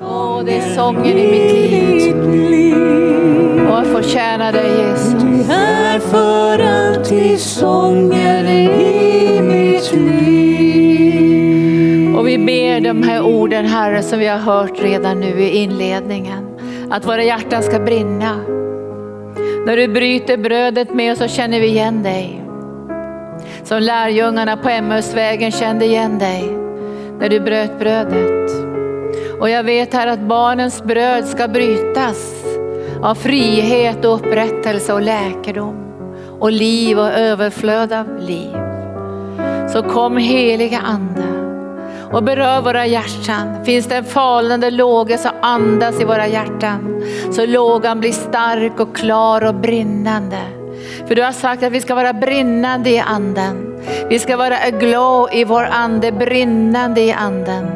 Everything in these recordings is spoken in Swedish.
Åh, det är sången i mitt liv. Och att få tjäna dig Jesus. Du är för alltid sången i mitt liv. Och vi ber de här orden Herre som vi har hört redan nu i inledningen. Att våra hjärtan ska brinna. När du bryter brödet med oss så känner vi igen dig. Som lärjungarna på Emmausvägen kände igen dig när du bröt brödet. Och jag vet här att barnens bröd ska brytas av frihet och upprättelse och läkedom och liv och överflöd av liv. Så kom heliga Ande och berör våra hjärtan. Finns det en falnande låga så andas i våra hjärtan. Så lågan blir stark och klar och brinnande. För du har sagt att vi ska vara brinnande i anden. Vi ska vara aglow i vår ande, brinnande i anden.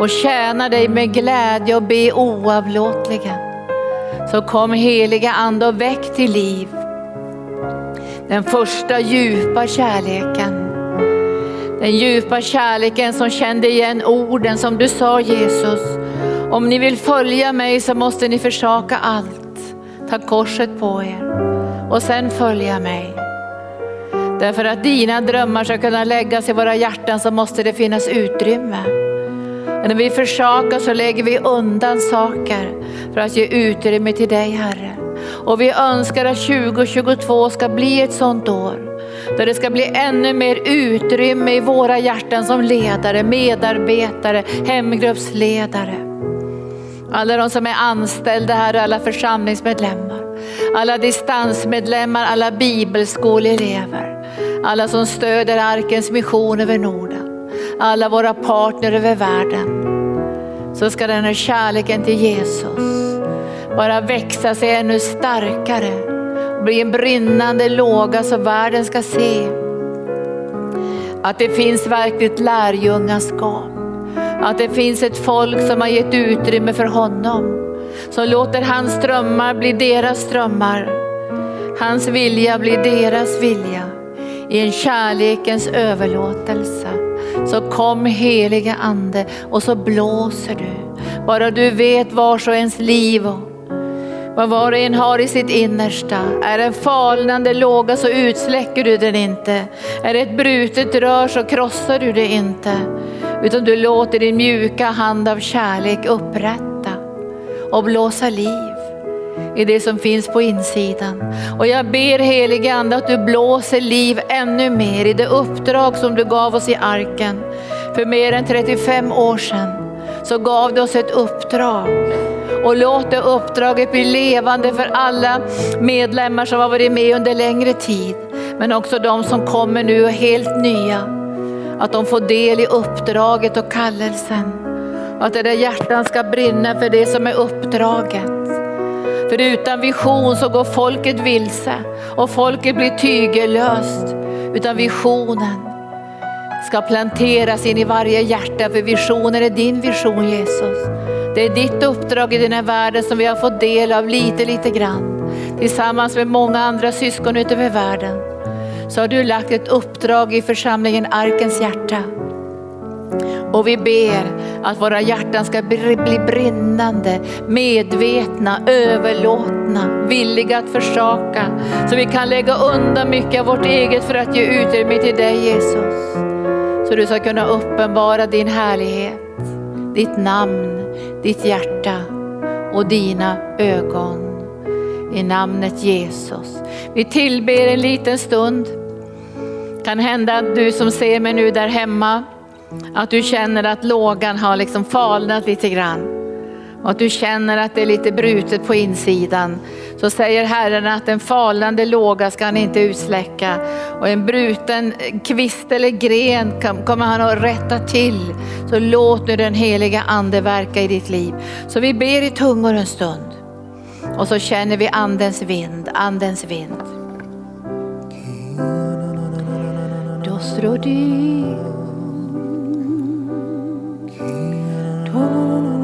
Och tjäna dig med glädje och be oavlåtligen. Så kom heliga ande och väck till liv. Den första djupa kärleken. Den djupa kärleken som kände igen orden som du sa Jesus. Om ni vill följa mig så måste ni försaka allt. Ta korset på er och sen följa mig. Därför att dina drömmar ska kunna läggas i våra hjärtan så måste det finnas utrymme. Men när vi försakar så lägger vi undan saker för att ge utrymme till dig Herre. Och vi önskar att 2022 ska bli ett sånt år där det ska bli ännu mer utrymme i våra hjärtan som ledare, medarbetare, hemgruppsledare. Alla de som är anställda här och alla församlingsmedlemmar. Alla distansmedlemmar, alla bibelskoleelever. Alla som stöder Arkens mission över Norden. Alla våra partner över världen. Så ska den här kärleken till Jesus bara växa sig ännu starkare. Och bli en brinnande låga så världen ska se att det finns verkligt lärjungaskap. Att det finns ett folk som har gett utrymme för honom. Som låter hans drömmar bli deras drömmar. Hans vilja blir deras vilja. I en kärlekens överlåtelse. Så kom heliga ande och så blåser du. Bara du vet vars och ens liv och vad var och en har i sitt innersta. Är det en falnande låga så utsläcker du den inte. Är det ett brutet rör så krossar du det inte. Utan du låter din mjuka hand av kärlek upprätta och blåsa liv i det som finns på insidan. Och jag ber helige Ande att du blåser liv ännu mer i det uppdrag som du gav oss i arken. För mer än 35 år sedan så gav du oss ett uppdrag. Och låt det uppdraget bli levande för alla medlemmar som har varit med under längre tid. Men också de som kommer nu och helt nya. Att de får del i uppdraget och kallelsen. Och att där hjärtan ska brinna för det som är uppdraget. För utan vision så går folket vilse och folket blir tygellöst. Utan visionen ska planteras in i varje hjärta för visionen är din vision Jesus. Det är ditt uppdrag i den här världen som vi har fått del av lite, lite grann. Tillsammans med många andra syskon utöver världen. Så har du lagt ett uppdrag i församlingen Arkens hjärta. Och vi ber att våra hjärtan ska bli brinnande, medvetna, överlåtna, villiga att försaka. Så vi kan lägga undan mycket av vårt eget för att ge utrymme till dig Jesus. Så du ska kunna uppenbara din härlighet, ditt namn, ditt hjärta och dina ögon. I namnet Jesus. Vi tillber en liten stund. Kan hända att du som ser mig nu där hemma, att du känner att lågan har liksom falnat lite grann. Och att du känner att det är lite brutet på insidan. Så säger Herren att en falnande låga ska han inte utsläcka. Och en bruten kvist eller gren kommer han att rätta till. Så låt nu den heliga ande verka i ditt liv. Så vi ber i tungor en stund. Och så känner vi andens vind, andens vind. Dostrodi. älskat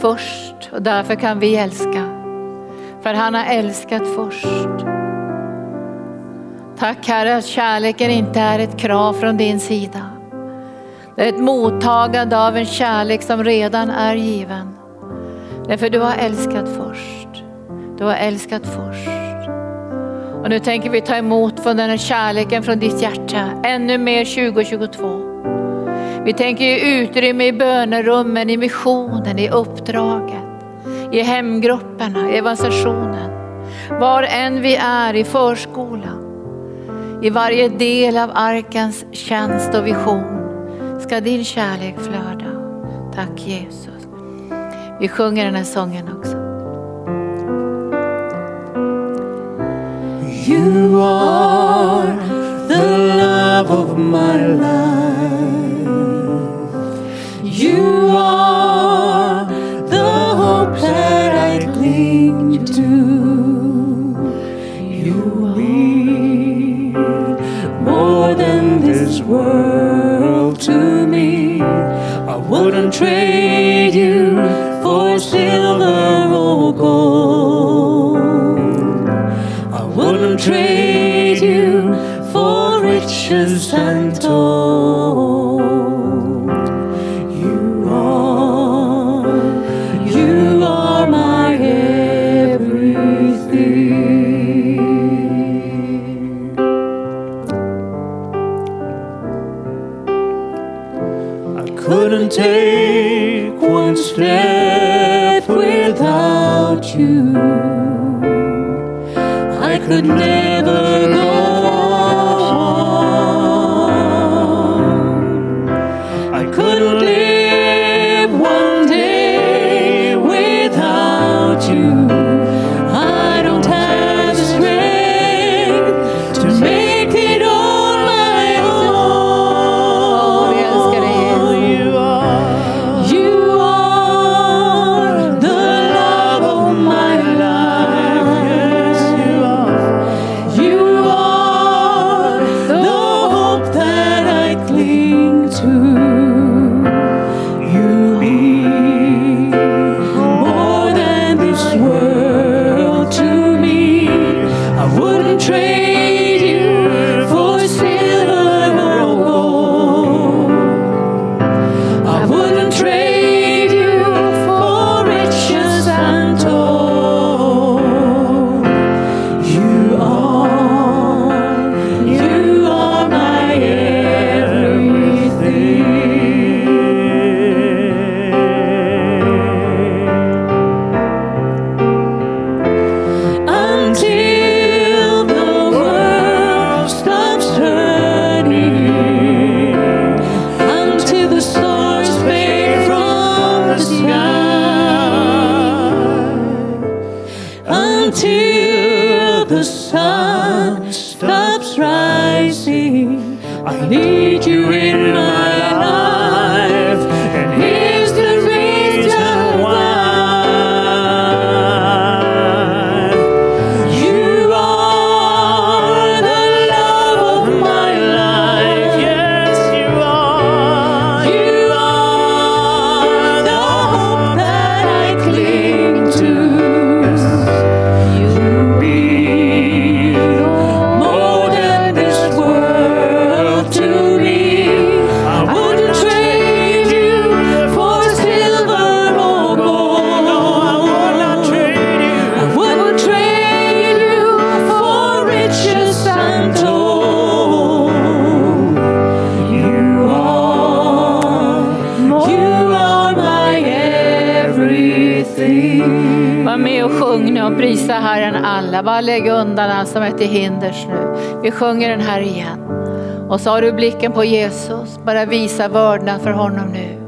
först och därför kan vi älska. För han har älskat först. Tack Herre att kärleken inte är ett krav från din sida. Det är ett mottagande av en kärlek som redan är given. Därför du har älskat först. Du har älskat först. Och nu tänker vi ta emot från den här kärleken från ditt hjärta ännu mer 2022. Vi tänker ge utrymme i bönerummen, i missionen, i uppdraget, i hemgrupperna, i evangelisationen. Var än vi är i förskolan, i varje del av arkens tjänst och vision ska din kärlek flöda. Tack Jesus. Vi sjunger den här sången också. You are the love of my life. World to me. I wouldn't trade you for silver or gold. I wouldn't trade you for riches untold. Take one step without you. I could never go till hinders nu. Vi sjunger den här igen. Och så har du blicken på Jesus. Bara visa vördnad för honom nu.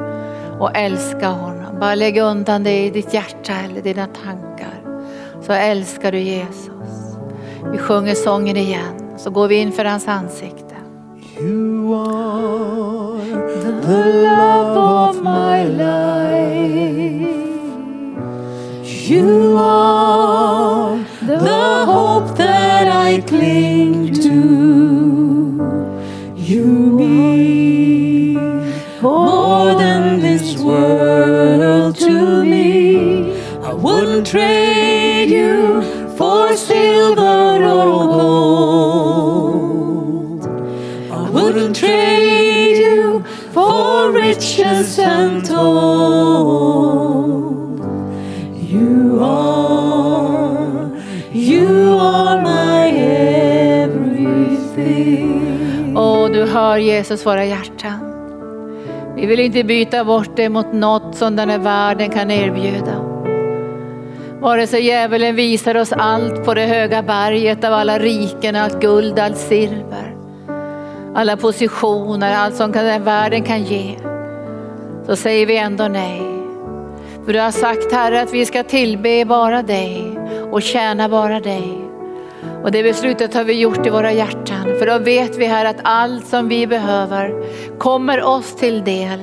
Och älska honom. Bara lägg undan det i ditt hjärta eller dina tankar. Så älskar du Jesus. Vi sjunger sången igen. Så går vi in för hans ansikte. Jesus våra hjärtan. Vi vill inte byta bort det mot något som den här världen kan erbjuda. Vare sig djävulen visar oss allt på det höga berget av alla riken, allt guld, allt silver. Alla positioner, allt som den här världen kan ge. Så säger vi ändå nej. För du har sagt Herre att vi ska tillbe bara dig och tjäna bara dig. Och det beslutet har vi gjort i våra hjärtan. För då vet vi här att allt som vi behöver kommer oss till del.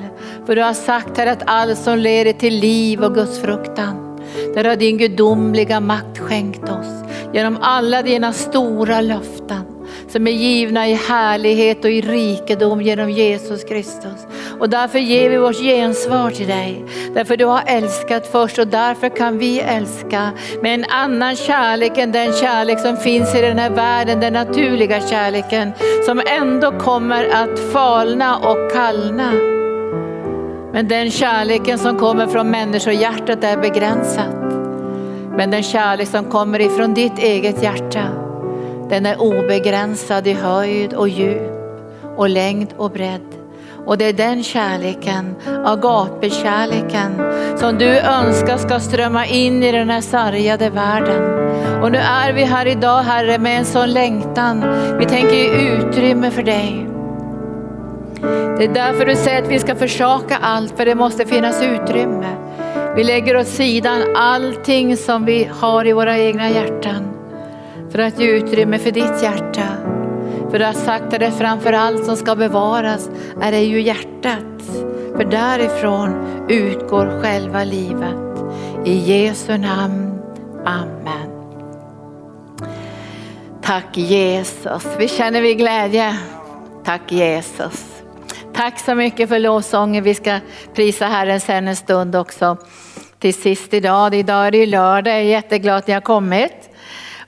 För du har sagt här att allt som leder till liv och Guds fruktan. Där har din gudomliga makt skänkt oss. Genom alla dina stora löften som är givna i härlighet och i rikedom genom Jesus Kristus. Och därför ger vi vårt gensvar till dig. Därför du har älskat först och därför kan vi älska med en annan kärlek än den kärlek som finns i den här världen, den naturliga kärleken som ändå kommer att falna och kallna. Men den kärleken som kommer från människohjärtat är begränsat. Men den kärlek som kommer ifrån ditt eget hjärta, den är obegränsad i höjd och djup och längd och bredd. Och det är den kärleken, agape-kärleken, som du önskar ska strömma in i den här sargade världen. Och nu är vi här idag Herre med en sån längtan. Vi tänker ge utrymme för dig. Det är därför du säger att vi ska försaka allt, för det måste finnas utrymme. Vi lägger åt sidan allting som vi har i våra egna hjärtan för att ge utrymme för ditt hjärta. För du har sagt att det framför allt som ska bevaras är det ju hjärtat. För därifrån utgår själva livet. I Jesu namn. Amen. Tack Jesus. Vi känner vi glädje. Tack Jesus. Tack så mycket för lovsången. Vi ska prisa Herren sen en stund också. Till sist idag, idag är det lördag, jag är jätteglad att ni har kommit.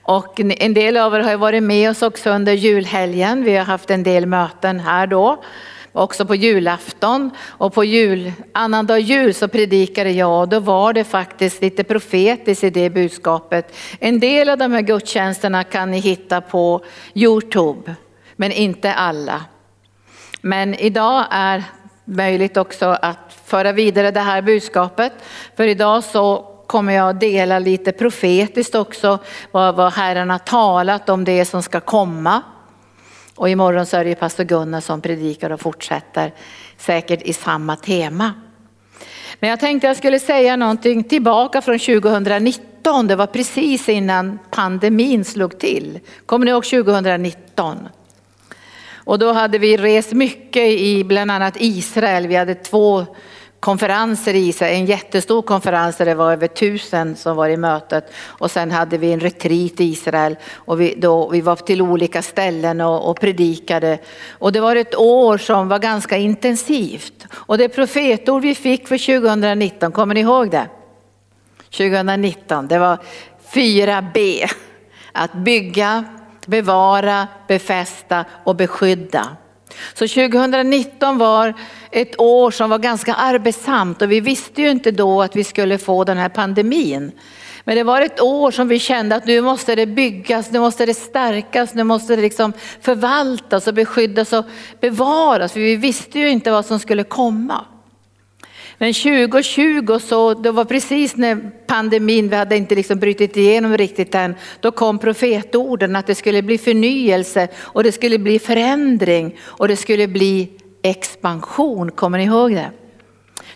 Och en del av er har varit med oss också under julhelgen. Vi har haft en del möten här då. Också på julafton och på jul, annandag jul så predikade jag och då var det faktiskt lite profetiskt i det budskapet. En del av de här gudstjänsterna kan ni hitta på Youtube, men inte alla. Men idag är möjligt också att föra vidare det här budskapet. För idag så kommer jag att dela lite profetiskt också vad, vad Herren har talat om det som ska komma. Och imorgon så är det pastor Gunnar som predikar och fortsätter säkert i samma tema. Men jag tänkte jag skulle säga någonting tillbaka från 2019. Det var precis innan pandemin slog till. Kommer ni ihåg 2019? Och då hade vi rest mycket i bland annat Israel. Vi hade två konferenser i Israel, en jättestor konferens där det var över tusen som var i mötet och sen hade vi en retreat i Israel och vi, då, vi var till olika ställen och, och predikade. Och det var ett år som var ganska intensivt och det profetord vi fick för 2019, kommer ni ihåg det? 2019, det var 4B. Att bygga, bevara, befästa och beskydda. Så 2019 var ett år som var ganska arbetsamt och vi visste ju inte då att vi skulle få den här pandemin. Men det var ett år som vi kände att nu måste det byggas, nu måste det stärkas, nu måste det liksom förvaltas och beskyddas och bevaras. För vi visste ju inte vad som skulle komma. Men 2020 så, det var precis när pandemin, vi hade inte liksom brutit igenom riktigt än, då kom profetorden att det skulle bli förnyelse och det skulle bli förändring och det skulle bli expansion. Kommer ni ihåg det?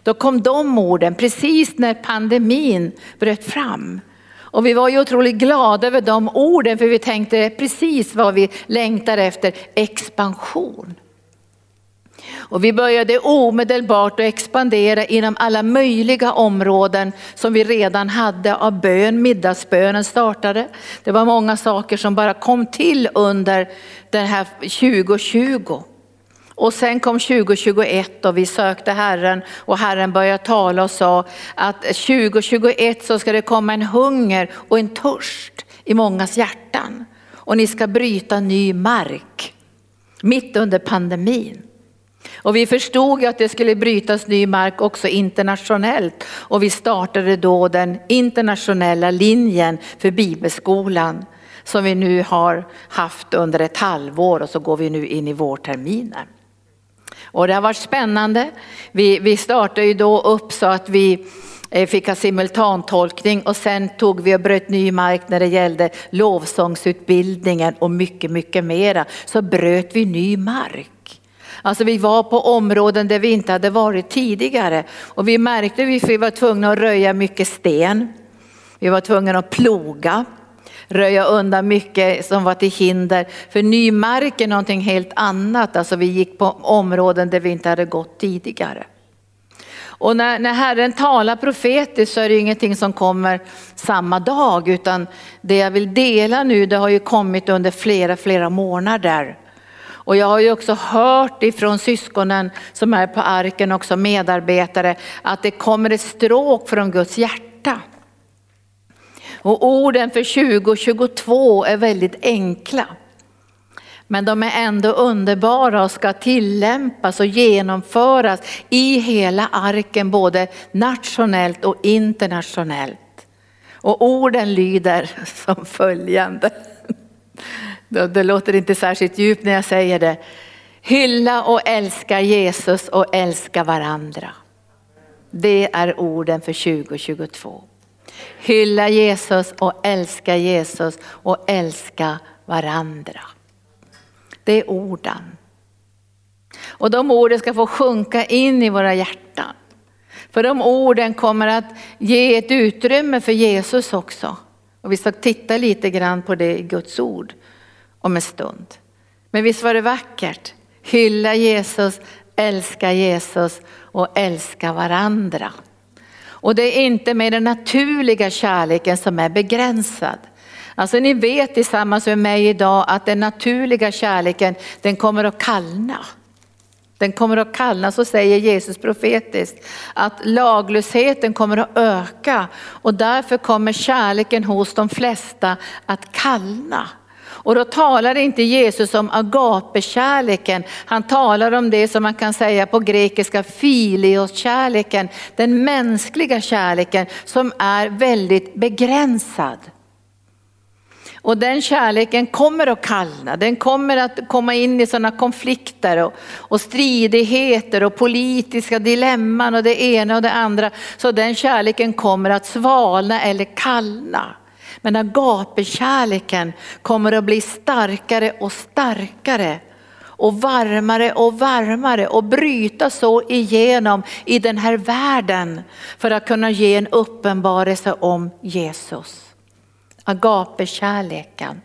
Då kom de orden precis när pandemin bröt fram. Och vi var ju otroligt glada över de orden för vi tänkte precis vad vi längtar efter, expansion. Och vi började omedelbart att expandera inom alla möjliga områden som vi redan hade av bön. Middagsbönen startade. Det var många saker som bara kom till under den här 2020. Och sen kom 2021 och vi sökte Herren och Herren började tala och sa att 2021 så ska det komma en hunger och en törst i mångas hjärtan. Och ni ska bryta ny mark mitt under pandemin. Och vi förstod att det skulle brytas ny mark också internationellt och vi startade då den internationella linjen för bibelskolan som vi nu har haft under ett halvår och så går vi nu in i vårterminen. Och det har varit spännande. Vi, vi startade ju då upp så att vi eh, fick ha simultantolkning och sen tog vi och bröt ny mark när det gällde lovsångsutbildningen och mycket, mycket mera. Så bröt vi ny mark. Alltså vi var på områden där vi inte hade varit tidigare och vi märkte att vi var tvungna att röja mycket sten. Vi var tvungna att ploga, röja undan mycket som var till hinder. För ny mark är någonting helt annat, alltså vi gick på områden där vi inte hade gått tidigare. Och när, när Herren talar profetiskt så är det ingenting som kommer samma dag utan det jag vill dela nu det har ju kommit under flera, flera månader. Och jag har ju också hört ifrån syskonen som är på arken, också medarbetare, att det kommer ett stråk från Guds hjärta. Och orden för 2022 är väldigt enkla. Men de är ändå underbara och ska tillämpas och genomföras i hela arken, både nationellt och internationellt. Och orden lyder som följande. Det låter inte särskilt djupt när jag säger det. Hylla och älska Jesus och älska varandra. Det är orden för 2022. Hylla Jesus och älska Jesus och älska varandra. Det är orden. Och de orden ska få sjunka in i våra hjärtan. För de orden kommer att ge ett utrymme för Jesus också. Och vi ska titta lite grann på det i Guds ord om en stund. Men visst var det vackert? Hylla Jesus, älska Jesus och älska varandra. Och det är inte med den naturliga kärleken som är begränsad. Alltså ni vet tillsammans med mig idag att den naturliga kärleken den kommer att kallna. Den kommer att kallna, så säger Jesus profetiskt, att laglösheten kommer att öka och därför kommer kärleken hos de flesta att kallna. Och då talar inte Jesus om Agape kärleken. han talar om det som man kan säga på grekiska filios-kärleken, den mänskliga kärleken som är väldigt begränsad. Och den kärleken kommer att kallna, den kommer att komma in i sådana konflikter och, och stridigheter och politiska dilemman och det ena och det andra. Så den kärleken kommer att svalna eller kallna. Men agapekärleken kommer att bli starkare och starkare och varmare och varmare och bryta så igenom i den här världen för att kunna ge en uppenbarelse om Jesus. Agapekärleken.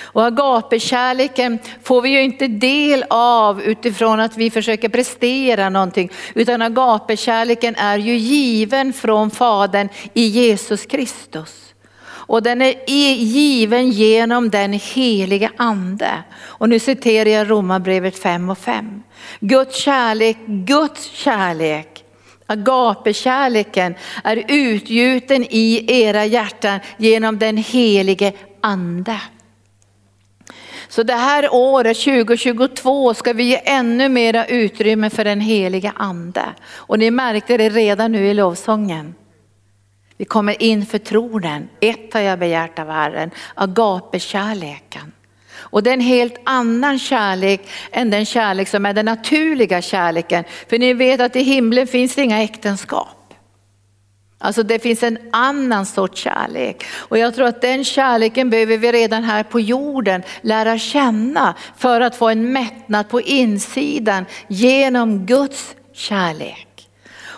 Och agapekärleken får vi ju inte del av utifrån att vi försöker prestera någonting, utan agapekärleken är ju given från Fadern i Jesus Kristus. Och den är given genom den heliga ande. Och nu citerar jag Romarbrevet 5 och 5. Guds kärlek, Guds kärlek, agapekärleken är utgjuten i era hjärtan genom den helige ande. Så det här året 2022 ska vi ge ännu mera utrymme för den heliga ande. Och ni märkte det redan nu i lovsången. Vi kommer inför tronen. Ett har jag begärt av Herren, agapekärleken. Och det är en helt annan kärlek än den kärlek som är den naturliga kärleken. För ni vet att i himlen finns det inga äktenskap. Alltså det finns en annan sorts kärlek. Och jag tror att den kärleken behöver vi redan här på jorden lära känna för att få en mättnad på insidan genom Guds kärlek.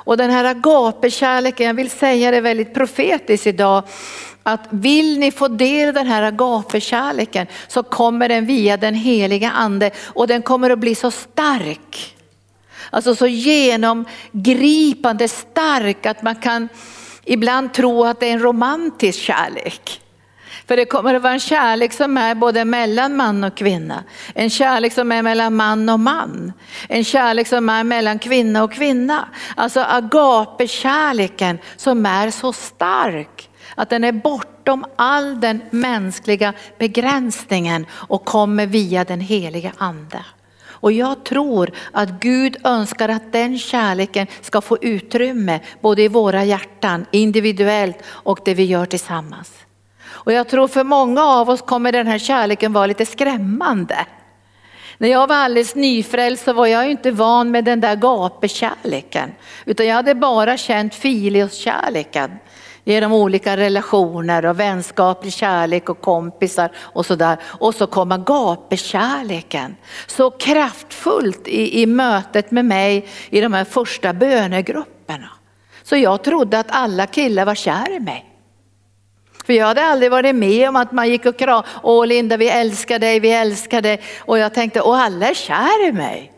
Och den här agapekärleken, jag vill säga det väldigt profetiskt idag, att vill ni få del av den här agapekärleken så kommer den via den heliga ande och den kommer att bli så stark. Alltså så genomgripande stark att man kan ibland tro att det är en romantisk kärlek. För det kommer att vara en kärlek som är både mellan man och kvinna. En kärlek som är mellan man och man. En kärlek som är mellan kvinna och kvinna. Alltså agape-kärleken som är så stark att den är bortom all den mänskliga begränsningen och kommer via den heliga ande. Och jag tror att Gud önskar att den kärleken ska få utrymme både i våra hjärtan, individuellt och det vi gör tillsammans. Och jag tror för många av oss kommer den här kärleken vara lite skrämmande. När jag var alldeles nyfrälst så var jag inte van med den där gapekärleken. Utan jag hade bara känt filioskärleken genom olika relationer och vänskaplig kärlek och kompisar och sådär. Och så kommer gapekärleken så kraftfullt i, i mötet med mig i de här första bönegrupperna. Så jag trodde att alla killar var kär i mig. För jag hade aldrig varit med om att man gick och kramade. åh Linda vi älskar dig, vi älskar dig. Och jag tänkte, åh alla är kär i mig.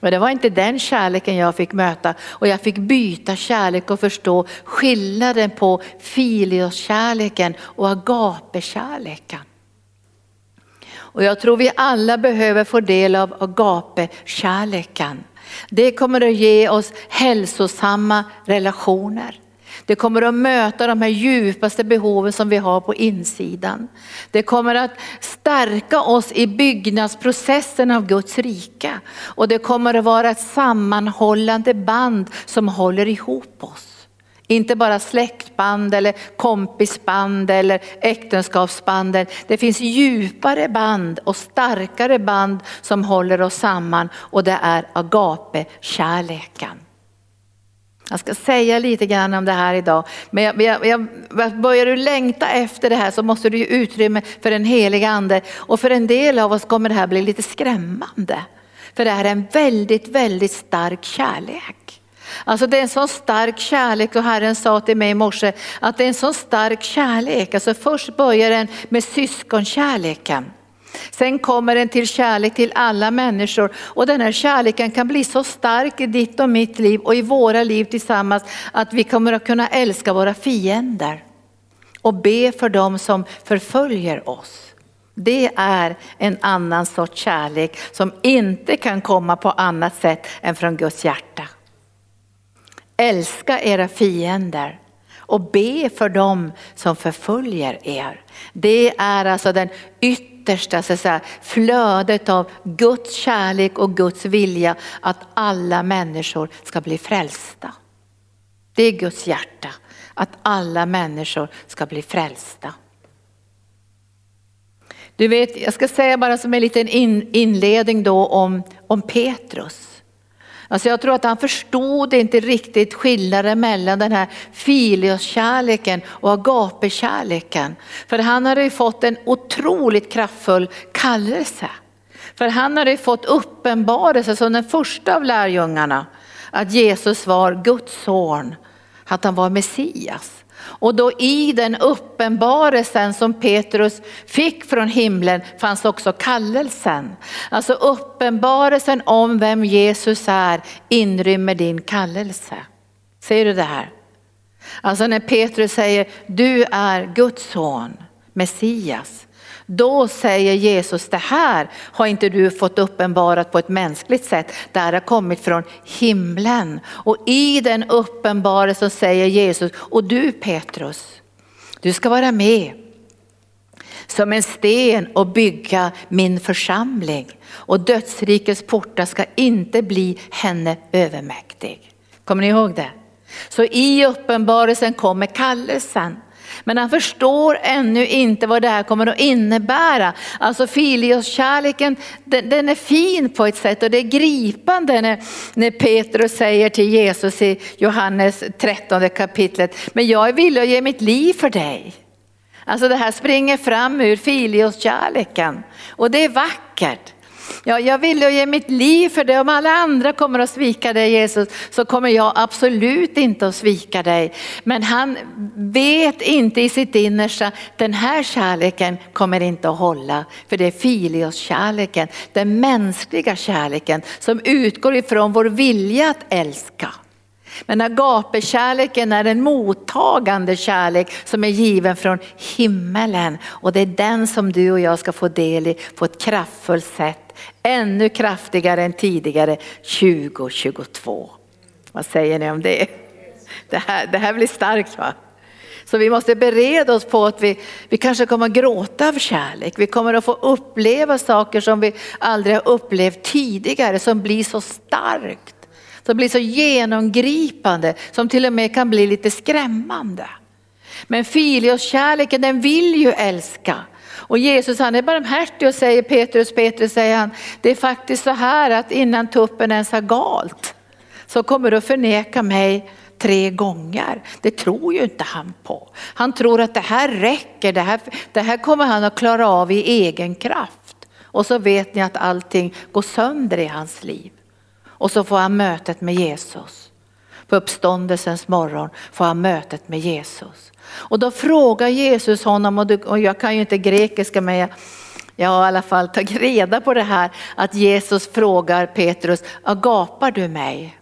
Men det var inte den kärleken jag fick möta och jag fick byta kärlek och förstå skillnaden på filioskärleken och agapekärleken. Och jag tror vi alla behöver få del av agapekärleken. Det kommer att ge oss hälsosamma relationer. Det kommer att möta de här djupaste behoven som vi har på insidan. Det kommer att stärka oss i byggnadsprocessen av Guds rika Och det kommer att vara ett sammanhållande band som håller ihop oss. Inte bara släktband eller kompisband eller äktenskapsband. Det finns djupare band och starkare band som håller oss samman och det är agape-kärleken. Jag ska säga lite grann om det här idag. Men jag, jag, jag, börjar du längta efter det här så måste du ge utrymme för den heliga ande. Och för en del av oss kommer det här bli lite skrämmande. För det här är en väldigt, väldigt stark kärlek. Alltså det är en så stark kärlek och Herren sa till mig i morse att det är en så stark kärlek. Alltså först börjar den med syskonkärleken. Sen kommer den till kärlek till alla människor och den här kärleken kan bli så stark i ditt och mitt liv och i våra liv tillsammans att vi kommer att kunna älska våra fiender och be för dem som förföljer oss. Det är en annan sorts kärlek som inte kan komma på annat sätt än från Guds hjärta. Älska era fiender och be för dem som förföljer er. Det är alltså den yttre yttersta så säga, flödet av Guds kärlek och Guds vilja att alla människor ska bli frälsta. Det är Guds hjärta, att alla människor ska bli frälsta. Du vet, jag ska säga bara som en liten inledning då om, om Petrus. Alltså jag tror att han förstod inte riktigt skillnaden mellan den här filioskärleken och agapekärleken. För han hade ju fått en otroligt kraftfull kallelse. För han hade ju fått uppenbarelse som den första av lärjungarna att Jesus var Guds son, att han var Messias. Och då i den uppenbarelsen som Petrus fick från himlen fanns också kallelsen. Alltså uppenbarelsen om vem Jesus är inrymmer din kallelse. Ser du det här? Alltså när Petrus säger du är Guds son, Messias. Då säger Jesus, det här har inte du fått uppenbarat på ett mänskligt sätt, det här har kommit från himlen. Och i den uppenbarelsen säger Jesus, och du Petrus, du ska vara med som en sten och bygga min församling. Och dödsrikets portar ska inte bli henne övermäktig. Kommer ni ihåg det? Så i uppenbarelsen kommer kallelsen. Men han förstår ännu inte vad det här kommer att innebära. Alltså filioskärleken, den, den är fin på ett sätt och det är gripande när, när Petrus säger till Jesus i Johannes 13 kapitlet, men jag är villig att ge mitt liv för dig. Alltså det här springer fram ur filioskärleken och det är vackert. Ja, jag vill ge mitt liv för det. Om alla andra kommer att svika dig Jesus så kommer jag absolut inte att svika dig. Men han vet inte i sitt innersta, den här kärleken kommer inte att hålla. För det är filios-kärleken, den mänskliga kärleken som utgår ifrån vår vilja att älska. Men agapekärleken är en mottagande kärlek som är given från himmelen. Och det är den som du och jag ska få del i på ett kraftfullt sätt. Ännu kraftigare än tidigare 2022. Vad säger ni om det? Det här, det här blir starkt va? Så vi måste bereda oss på att vi, vi kanske kommer att gråta av kärlek. Vi kommer att få uppleva saker som vi aldrig har upplevt tidigare som blir så starkt. Som blir så genomgripande, som till och med kan bli lite skrämmande. Men filioskärleken den vill ju älska. Och Jesus han är barmhärtig och säger Petrus, Petrus säger han, det är faktiskt så här att innan tuppen ens har galt så kommer du att förneka mig tre gånger. Det tror ju inte han på. Han tror att det här räcker, det här, det här kommer han att klara av i egen kraft. Och så vet ni att allting går sönder i hans liv. Och så får han mötet med Jesus. På uppståndelsens morgon får han mötet med Jesus. Och då frågar Jesus honom, och, du, och jag kan ju inte grekiska men jag, jag har i alla fall tagit reda på det här, att Jesus frågar Petrus, agapar du mig?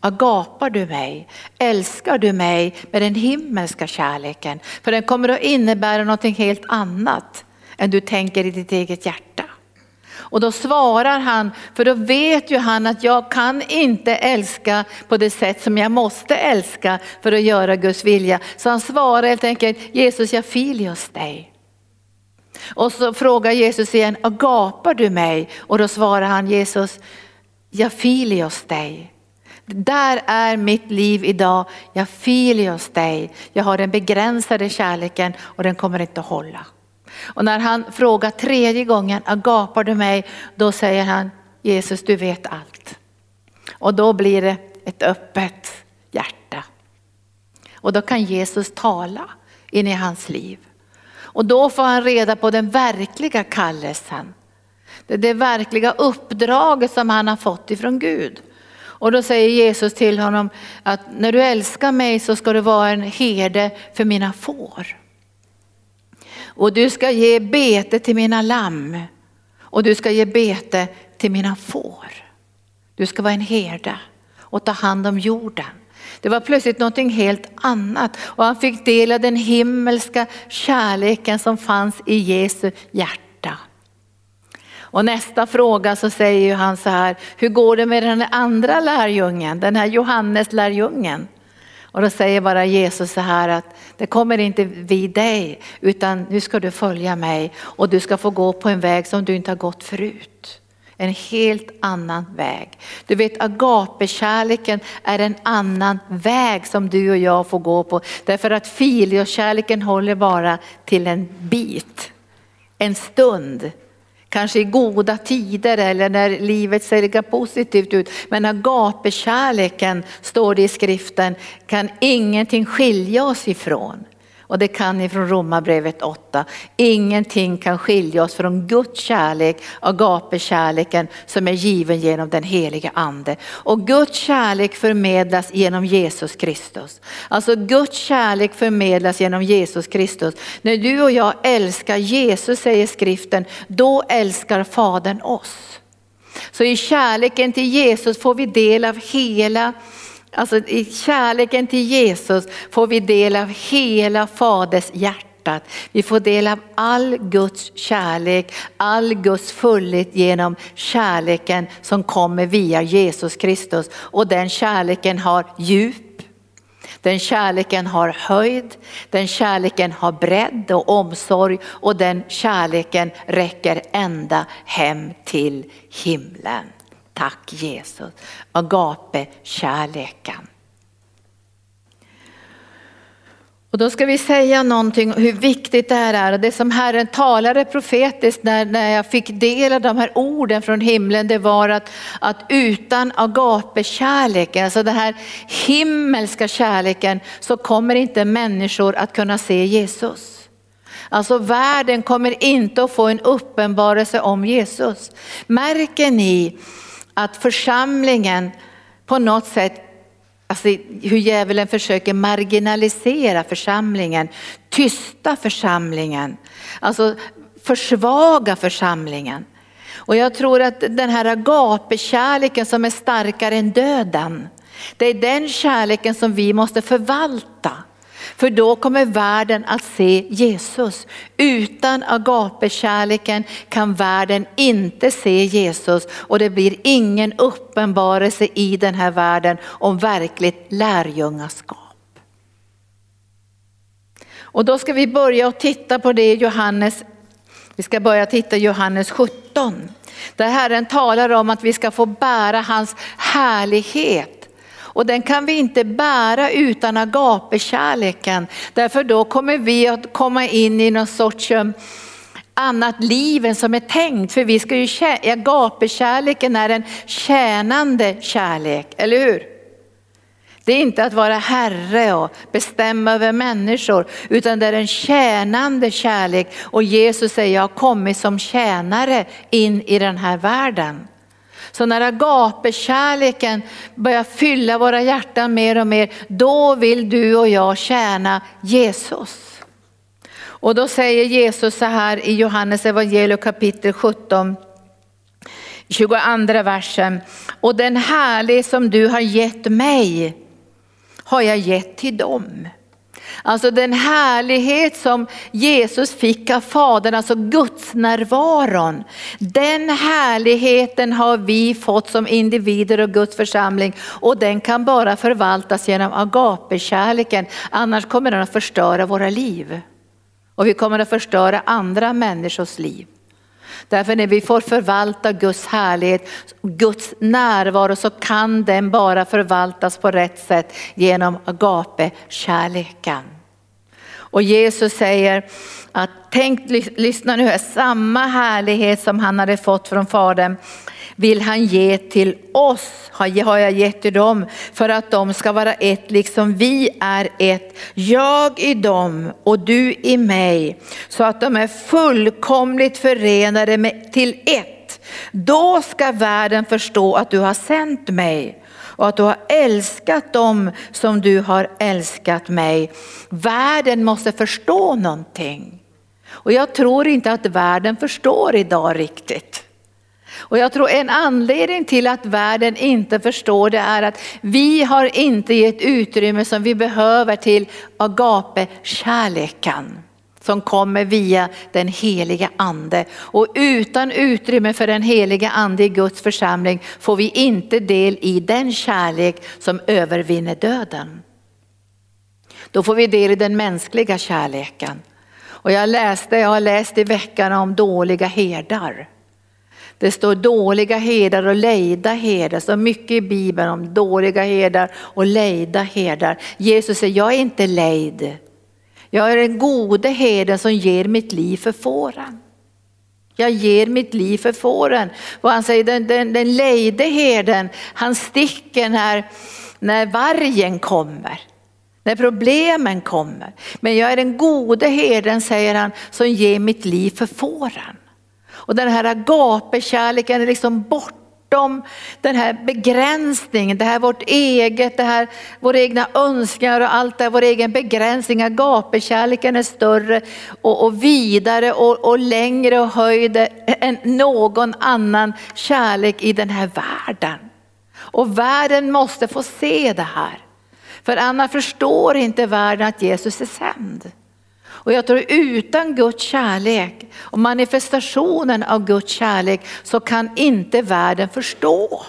Agapar du mig? Älskar du mig med den himmelska kärleken? För den kommer att innebära någonting helt annat än du tänker i ditt eget hjärta. Och då svarar han, för då vet ju han att jag kan inte älska på det sätt som jag måste älska för att göra Guds vilja. Så han svarar helt enkelt, Jesus jag filios dig. Och så frågar Jesus igen, gapar du mig? Och då svarar han Jesus, jag filios dig. Där är mitt liv idag, jag filios dig. Jag har den begränsade kärleken och den kommer inte att hålla. Och när han frågar tredje gången, agapar du mig? Då säger han, Jesus du vet allt. Och då blir det ett öppet hjärta. Och då kan Jesus tala in i hans liv. Och då får han reda på den verkliga kallelsen. Det, det verkliga uppdraget som han har fått ifrån Gud. Och då säger Jesus till honom att när du älskar mig så ska du vara en herde för mina får. Och du ska ge bete till mina lamm och du ska ge bete till mina får. Du ska vara en herde och ta hand om jorden. Det var plötsligt någonting helt annat och han fick del av den himmelska kärleken som fanns i Jesu hjärta. Och nästa fråga så säger han så här, hur går det med den andra lärjungen, den här Johannes lärjungen? Och då säger bara Jesus så här att det kommer inte vid dig utan nu ska du följa mig och du ska få gå på en väg som du inte har gått förut. En helt annan väg. Du vet agapekärleken är en annan väg som du och jag får gå på. Därför att filiokärleken håller bara till en bit, en stund kanske i goda tider eller när livet ser lika positivt ut. Men agapekärleken, står det i skriften, kan ingenting skilja oss ifrån. Och det kan ni från Romarbrevet 8. Ingenting kan skilja oss från Guds kärlek, agapekärleken som är given genom den heliga ande. Och Guds kärlek förmedlas genom Jesus Kristus. Alltså Guds kärlek förmedlas genom Jesus Kristus. När du och jag älskar Jesus säger skriften, då älskar Fadern oss. Så i kärleken till Jesus får vi del av hela Alltså i kärleken till Jesus får vi del av hela Faders hjärtat. Vi får del av all Guds kärlek, all Guds fullhet genom kärleken som kommer via Jesus Kristus. Och den kärleken har djup, den kärleken har höjd, den kärleken har bredd och omsorg och den kärleken räcker ända hem till himlen. Tack Jesus. Agape, kärleken. Och då ska vi säga någonting hur viktigt det här är. Och det som Herren talade profetiskt när, när jag fick del av de här orden från himlen, det var att, att utan agape-kärleken, alltså den här himmelska kärleken, så kommer inte människor att kunna se Jesus. Alltså världen kommer inte att få en uppenbarelse om Jesus. Märker ni att församlingen på något sätt, alltså hur djävulen försöker marginalisera församlingen, tysta församlingen, alltså försvaga församlingen. Och jag tror att den här agapekärleken som är starkare än döden, Det är den kärleken som vi måste förvalta. För då kommer världen att se Jesus. Utan agapekärleken kan världen inte se Jesus och det blir ingen uppenbarelse i den här världen om verkligt lärjungaskap. Och då ska vi börja och titta på det i Johannes, vi ska börja titta i Johannes 17. Där Herren talar om att vi ska få bära hans härlighet. Och den kan vi inte bära utan agapekärleken. Därför då kommer vi att komma in i någon sorts eh, annat liv än som är tänkt. För vi ska ju, agapekärleken är en tjänande kärlek, eller hur? Det är inte att vara herre och bestämma över människor, utan det är en tjänande kärlek. Och Jesus säger, jag har kommit som tjänare in i den här världen. Så när agapekärleken börjar fylla våra hjärtan mer och mer, då vill du och jag tjäna Jesus. Och då säger Jesus så här i Johannes evangelium kapitel 17, 22 versen. Och den härlig som du har gett mig har jag gett till dem. Alltså den härlighet som Jesus fick av Fadern, alltså Guds närvaron. Den härligheten har vi fått som individer och Guds församling och den kan bara förvaltas genom agapekärleken, annars kommer den att förstöra våra liv. Och vi kommer att förstöra andra människors liv. Därför när vi får förvalta Guds härlighet, Guds närvaro så kan den bara förvaltas på rätt sätt genom agape-kärleken. Och Jesus säger att tänk, lyssna nu här, samma härlighet som han hade fått från Fadern vill han ge till oss, har jag gett till dem för att de ska vara ett liksom vi är ett. Jag i dem och du i mig så att de är fullkomligt förenade med, till ett. Då ska världen förstå att du har sänt mig och att du har älskat dem som du har älskat mig. Världen måste förstå någonting. Och jag tror inte att världen förstår idag riktigt. Och jag tror en anledning till att världen inte förstår det är att vi har inte gett utrymme som vi behöver till agape-kärleken som kommer via den heliga ande. Och utan utrymme för den heliga ande i Guds församling får vi inte del i den kärlek som övervinner döden. Då får vi del i den mänskliga kärleken. Och jag läste, jag har läst i veckan om dåliga herdar. Det står dåliga herdar och lejda herdar. Så mycket i Bibeln om dåliga herdar och lejda herdar. Jesus säger, jag är inte lejd. Jag är den gode herden som ger mitt liv för fåren. Jag ger mitt liv för fåren. Och han säger den, den, den lejde herden, han sticker när, när vargen kommer. När problemen kommer. Men jag är den gode herden, säger han, som ger mitt liv för fåren. Och den här agapekärleken är liksom bortom den här begränsningen, det här vårt eget, det här våra egna önskningar och allt det här, vår egen begränsning. Agapekärleken är större och, och vidare och, och längre och höjde än någon annan kärlek i den här världen. Och världen måste få se det här. För annars förstår inte världen att Jesus är sänd. Och jag tror utan Guds kärlek och manifestationen av Guds kärlek så kan inte världen förstå.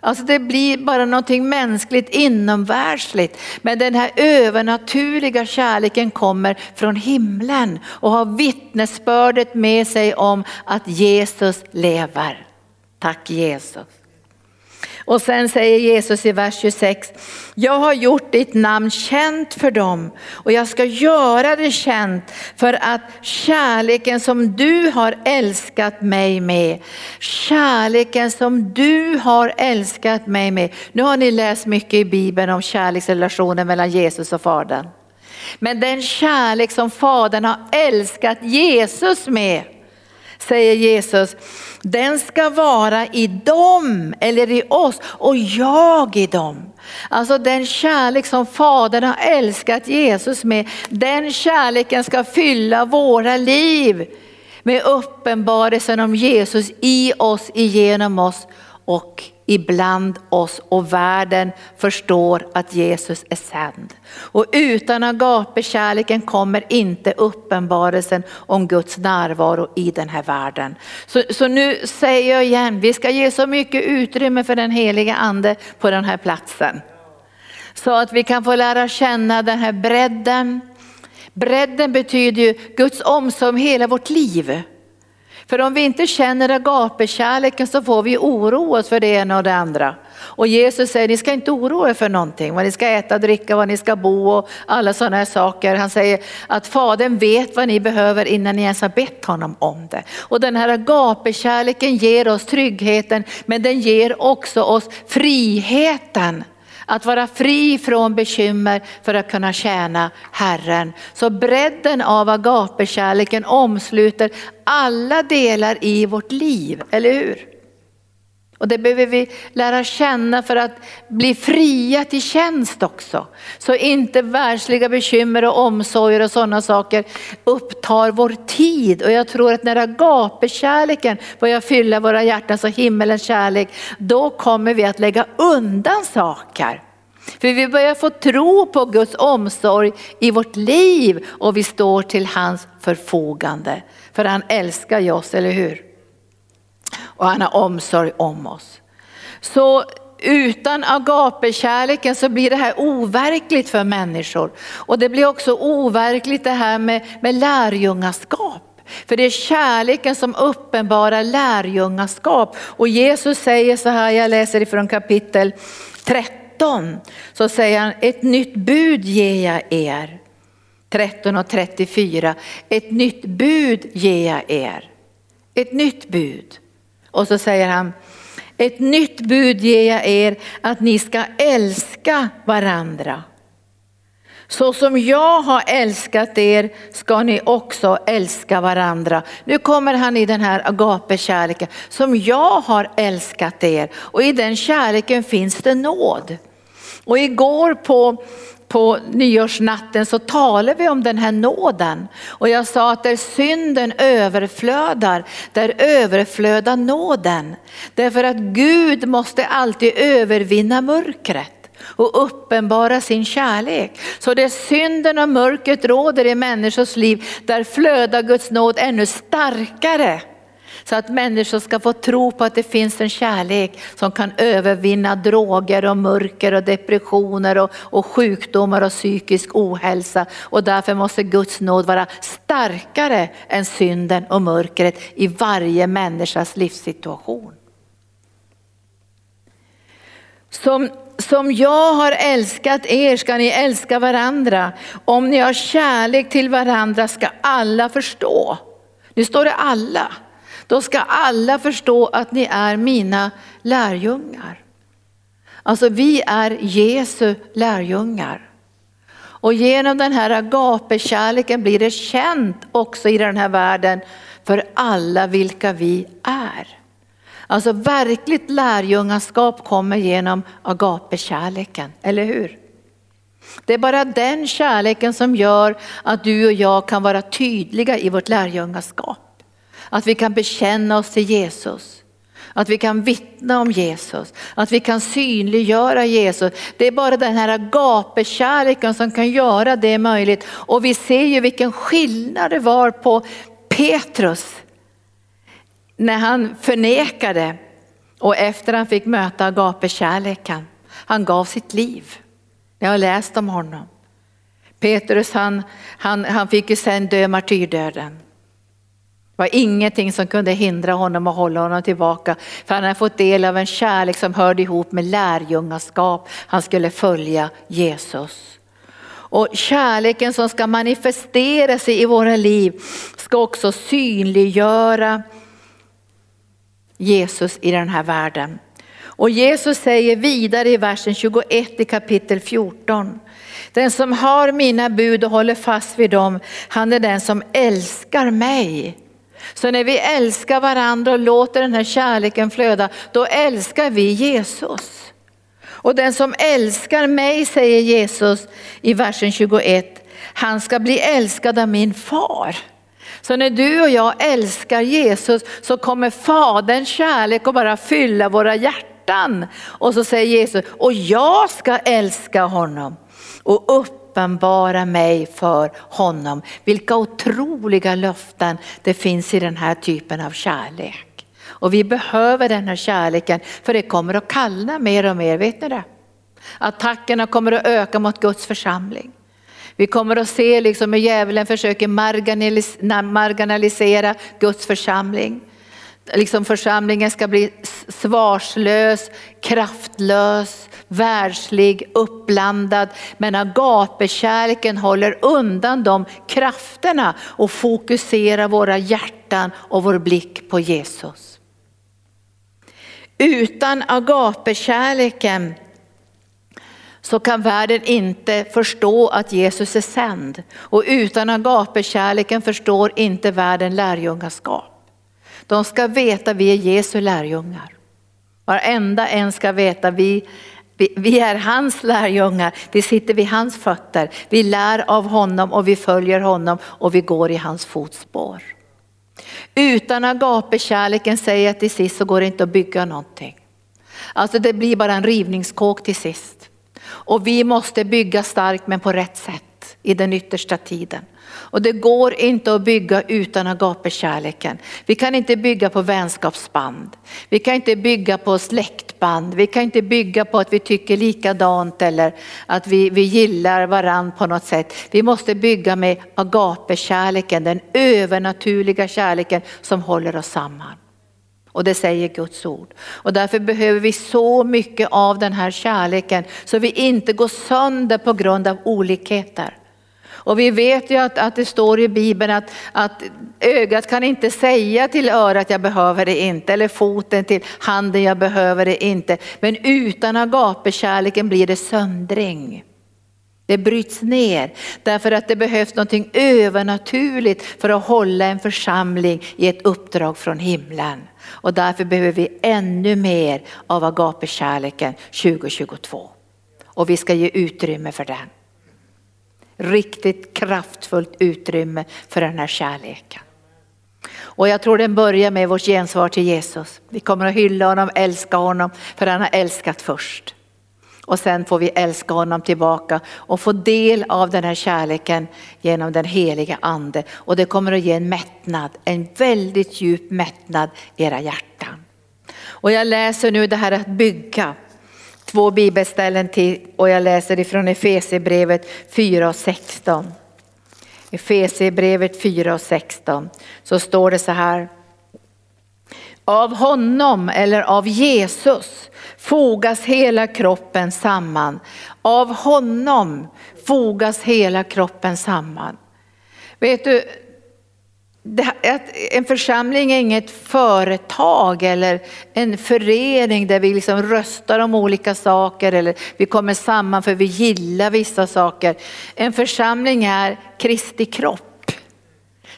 Alltså det blir bara någonting mänskligt inomvärldsligt. Men den här övernaturliga kärleken kommer från himlen och har vittnesbördet med sig om att Jesus lever. Tack Jesus. Och sen säger Jesus i vers 26, jag har gjort ditt namn känt för dem och jag ska göra det känt för att kärleken som du har älskat mig med, kärleken som du har älskat mig med. Nu har ni läst mycket i Bibeln om kärleksrelationen mellan Jesus och Fadern. Men den kärlek som Fadern har älskat Jesus med, säger Jesus, den ska vara i dem eller i oss och jag i dem. Alltså den kärlek som Fadern har älskat Jesus med, den kärleken ska fylla våra liv med uppenbarelsen om Jesus i oss, igenom oss och ibland oss och världen förstår att Jesus är sänd. Och utan agapekärleken kommer inte uppenbarelsen om Guds närvaro i den här världen. Så, så nu säger jag igen, vi ska ge så mycket utrymme för den heliga ande på den här platsen. Så att vi kan få lära känna den här bredden. Bredden betyder ju Guds omsorg om hela vårt liv. För om vi inte känner agapekärleken så får vi oroa oss för det ena och det andra. Och Jesus säger, ni ska inte oroa er för någonting, vad ni ska äta, dricka, vad ni ska bo och alla sådana här saker. Han säger att Fadern vet vad ni behöver innan ni ens har bett honom om det. Och den här agapekärleken ger oss tryggheten, men den ger också oss friheten att vara fri från bekymmer för att kunna tjäna Herren. Så bredden av agapekärleken omsluter alla delar i vårt liv, eller hur? Och det behöver vi lära känna för att bli fria till tjänst också. Så inte världsliga bekymmer och omsorger och sådana saker upptar vår tid. Och jag tror att när agapekärleken börjar fylla våra hjärtan, så himmelens kärlek, då kommer vi att lägga undan saker. För vi börjar få tro på Guds omsorg i vårt liv och vi står till hans förfogande. För han älskar ju oss, eller hur? Och han har omsorg om oss. Så utan agapekärleken så blir det här overkligt för människor. Och det blir också overkligt det här med, med lärjungaskap. För det är kärleken som uppenbarar lärjungaskap. Och Jesus säger så här, jag läser ifrån kapitel 13, så säger han, ett nytt bud ger jag er. 13 och 34, ett nytt bud ger jag er. Ett nytt bud. Och så säger han, ett nytt bud ger jag er att ni ska älska varandra. Så som jag har älskat er ska ni också älska varandra. Nu kommer han i den här agape-kärleken. Som jag har älskat er och i den kärleken finns det nåd. Och igår på på nyårsnatten så talar vi om den här nåden. Och jag sa att där synden överflödar, där överflödar nåden. Därför att Gud måste alltid övervinna mörkret och uppenbara sin kärlek. Så där synden och mörkret råder i människors liv, där flödar Guds nåd ännu starkare. Så att människor ska få tro på att det finns en kärlek som kan övervinna droger och mörker och depressioner och, och sjukdomar och psykisk ohälsa. Och därför måste Guds nåd vara starkare än synden och mörkret i varje människas livssituation. Som, som jag har älskat er ska ni älska varandra. Om ni har kärlek till varandra ska alla förstå. Nu står det alla. Då ska alla förstå att ni är mina lärjungar. Alltså vi är Jesu lärjungar. Och genom den här agapekärleken blir det känt också i den här världen för alla vilka vi är. Alltså verkligt lärjungaskap kommer genom agapekärleken, eller hur? Det är bara den kärleken som gör att du och jag kan vara tydliga i vårt lärjungaskap. Att vi kan bekänna oss till Jesus. Att vi kan vittna om Jesus, att vi kan synliggöra Jesus. Det är bara den här agapekärleken som kan göra det möjligt. Och vi ser ju vilken skillnad det var på Petrus när han förnekade och efter han fick möta agapekärleken. Han gav sitt liv. Jag har läst om honom. Petrus han, han, han fick ju sen dö martyrdöden. Det var ingenting som kunde hindra honom och hålla honom tillbaka. För han hade fått del av en kärlek som hörde ihop med lärjungaskap. Han skulle följa Jesus. Och kärleken som ska manifestera sig i våra liv ska också synliggöra Jesus i den här världen. Och Jesus säger vidare i versen 21 i kapitel 14. Den som har mina bud och håller fast vid dem, han är den som älskar mig. Så när vi älskar varandra och låter den här kärleken flöda, då älskar vi Jesus. Och den som älskar mig, säger Jesus i versen 21, han ska bli älskad av min far. Så när du och jag älskar Jesus så kommer Faderns kärlek att bara fylla våra hjärtan. Och så säger Jesus, och jag ska älska honom och uppenbara mig för honom. Vilka otroliga löften det finns i den här typen av kärlek. Och vi behöver den här kärleken för det kommer att kallna mer och mer, vet ni det? Attackerna kommer att öka mot Guds församling. Vi kommer att se liksom hur djävulen försöker marginalisera Guds församling. Liksom församlingen ska bli svarslös, kraftlös, världslig, uppblandad. Men agapekärleken håller undan de krafterna och fokuserar våra hjärtan och vår blick på Jesus. Utan agapekärleken så kan världen inte förstå att Jesus är sänd. Och utan agapekärleken förstår inte världen lärjungaskap. De ska veta vi är Jesu lärjungar. Varenda en ska veta vi, vi, vi är hans lärjungar, vi sitter vid hans fötter, vi lär av honom och vi följer honom och vi går i hans fotspår. Utan agapekärleken säger jag till sist så går det inte att bygga någonting. Alltså det blir bara en rivningskåk till sist. Och vi måste bygga starkt men på rätt sätt i den yttersta tiden. Och det går inte att bygga utan agapekärleken. Vi kan inte bygga på vänskapsband. Vi kan inte bygga på släktband. Vi kan inte bygga på att vi tycker likadant eller att vi, vi gillar varann på något sätt. Vi måste bygga med agapekärleken, den övernaturliga kärleken som håller oss samman. Och det säger Guds ord. Och därför behöver vi så mycket av den här kärleken så vi inte går sönder på grund av olikheter. Och vi vet ju att, att det står i Bibeln att, att ögat kan inte säga till örat jag behöver det inte eller foten till handen jag behöver det inte. Men utan agapekärleken blir det söndring. Det bryts ner därför att det behövs någonting övernaturligt för att hålla en församling i ett uppdrag från himlen. Och därför behöver vi ännu mer av agapekärleken 2022. Och vi ska ge utrymme för den. Riktigt kraftfullt utrymme för den här kärleken. Och jag tror den börjar med vårt gensvar till Jesus. Vi kommer att hylla honom, älska honom för han har älskat först. Och sen får vi älska honom tillbaka och få del av den här kärleken genom den heliga ande. Och det kommer att ge en mättnad, en väldigt djup mättnad i era hjärtan. Och jag läser nu det här att bygga. Två bibelställen till och jag läser ifrån Efesierbrevet 4 och 16. Efesierbrevet 4 och 16 så står det så här. Av honom eller av Jesus fogas hela kroppen samman. Av honom fogas hela kroppen samman. Vet du, en församling är inget företag eller en förening där vi liksom röstar om olika saker eller vi kommer samman för vi gillar vissa saker. En församling är Kristi kropp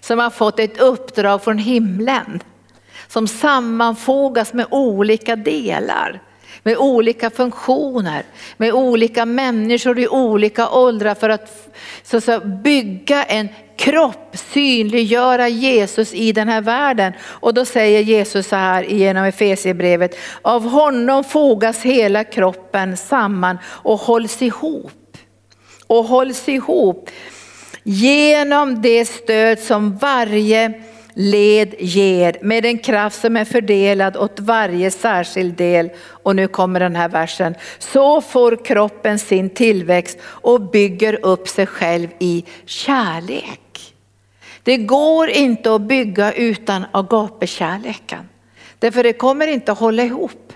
som har fått ett uppdrag från himlen som sammanfogas med olika delar med olika funktioner, med olika människor i olika åldrar för att så att säga, bygga en kropp, synliggöra Jesus i den här världen. Och då säger Jesus så här genom Efesierbrevet, av honom fogas hela kroppen samman och hålls ihop. Och hålls ihop genom det stöd som varje led ger med en kraft som är fördelad åt varje särskild del. Och nu kommer den här versen. Så får kroppen sin tillväxt och bygger upp sig själv i kärlek. Det går inte att bygga utan agapekärleken. Därför det kommer inte att hålla ihop.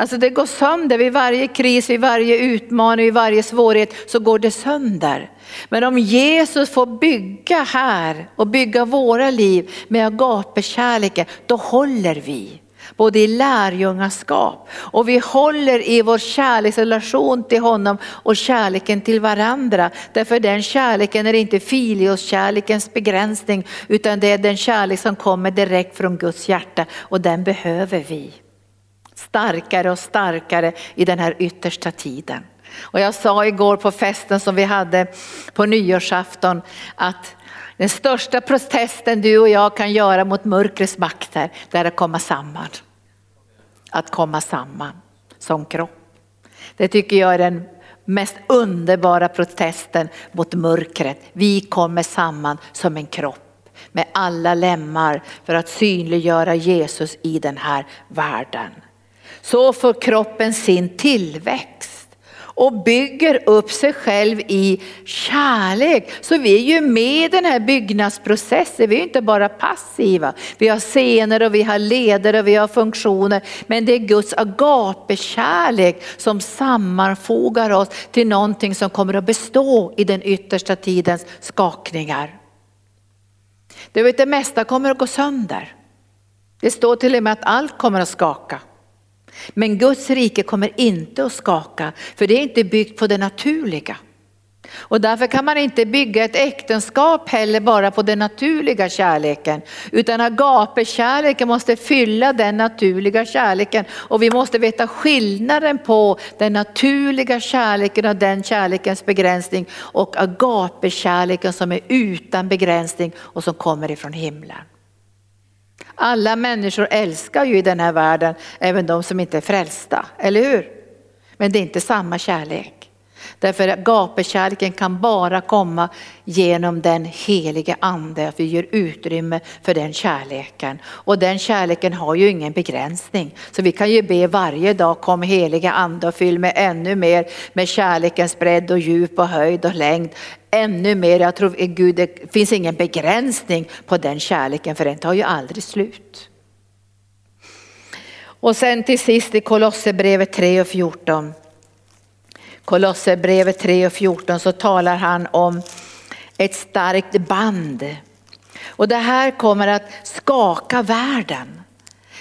Alltså det går sönder vid varje kris, vid varje utmaning, vid varje svårighet så går det sönder. Men om Jesus får bygga här och bygga våra liv med agapekärleken, då håller vi. Både i lärjungaskap och vi håller i vår kärleksrelation till honom och kärleken till varandra. Därför den kärleken är inte filios-kärlekens begränsning utan det är den kärlek som kommer direkt från Guds hjärta och den behöver vi starkare och starkare i den här yttersta tiden. Och jag sa igår på festen som vi hade på nyårsafton att den största protesten du och jag kan göra mot mörkrets makter, det är att komma samman. Att komma samman. som kropp. Det tycker jag är den mest underbara protesten mot mörkret. Vi kommer samman som en kropp med alla lemmar för att synliggöra Jesus i den här världen. Så får kroppen sin tillväxt och bygger upp sig själv i kärlek. Så vi är ju med i den här byggnadsprocessen, vi är inte bara passiva. Vi har scener och vi har ledare och vi har funktioner. Men det är Guds agapekärlek som sammanfogar oss till någonting som kommer att bestå i den yttersta tidens skakningar. Du vet det mesta kommer att gå sönder. Det står till och med att allt kommer att skaka. Men Guds rike kommer inte att skaka, för det är inte byggt på det naturliga. Och därför kan man inte bygga ett äktenskap heller bara på den naturliga kärleken. Utan agape-kärleken måste fylla den naturliga kärleken. Och vi måste veta skillnaden på den naturliga kärleken och den kärlekens begränsning. Och agape-kärleken som är utan begränsning och som kommer ifrån himlen. Alla människor älskar ju i den här världen, även de som inte är frälsta, eller hur? Men det är inte samma kärlek. Därför att gapekärleken kan bara komma genom den helige ande, att vi ger utrymme för den kärleken. Och den kärleken har ju ingen begränsning. Så vi kan ju be varje dag, kom heliga ande och fyll mig ännu mer med kärlekens bredd och djup och höjd och längd. Ännu mer, jag tror eh, Gud, det finns ingen begränsning på den kärleken för den tar ju aldrig slut. Och sen till sist i Kolosserbrevet 3 och 14. Kolosserbrevet 3 och 14 så talar han om ett starkt band. Och det här kommer att skaka världen.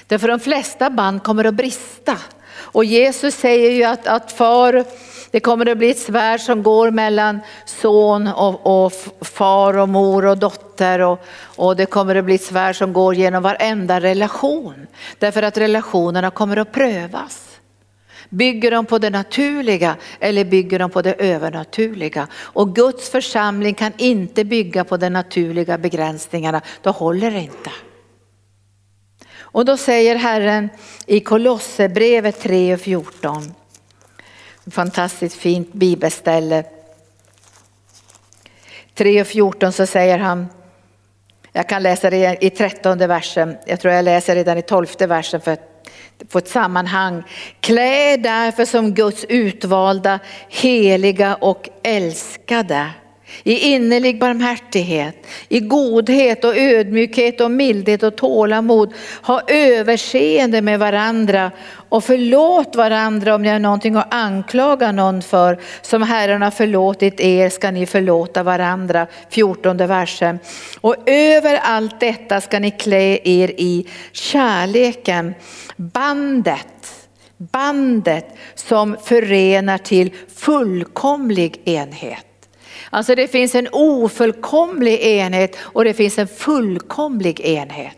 Därför de flesta band kommer att brista. Och Jesus säger ju att, att far, det kommer att bli ett svärd som går mellan son och, och far och mor och dotter och, och det kommer att bli ett svärd som går genom varenda relation. Därför att relationerna kommer att prövas. Bygger de på det naturliga eller bygger de på det övernaturliga? Och Guds församling kan inte bygga på de naturliga begränsningarna, då håller det inte. Och då säger Herren i Kolosserbrevet 3 och 14, fantastiskt fint bibelställe. 3 och 14 så säger han, jag kan läsa det i 13 versen, jag tror jag läser redan i 12 versen för att få ett sammanhang. Klä därför som Guds utvalda, heliga och älskade i innerlig barmhärtighet, i godhet och ödmjukhet och mildhet och tålamod. Ha överseende med varandra och förlåt varandra om ni har någonting att anklaga någon för. Som Herren har förlåtit er ska ni förlåta varandra. 14 versen. Och över allt detta ska ni klä er i kärleken, bandet bandet som förenar till fullkomlig enhet. Alltså det finns en ofullkomlig enhet och det finns en fullkomlig enhet.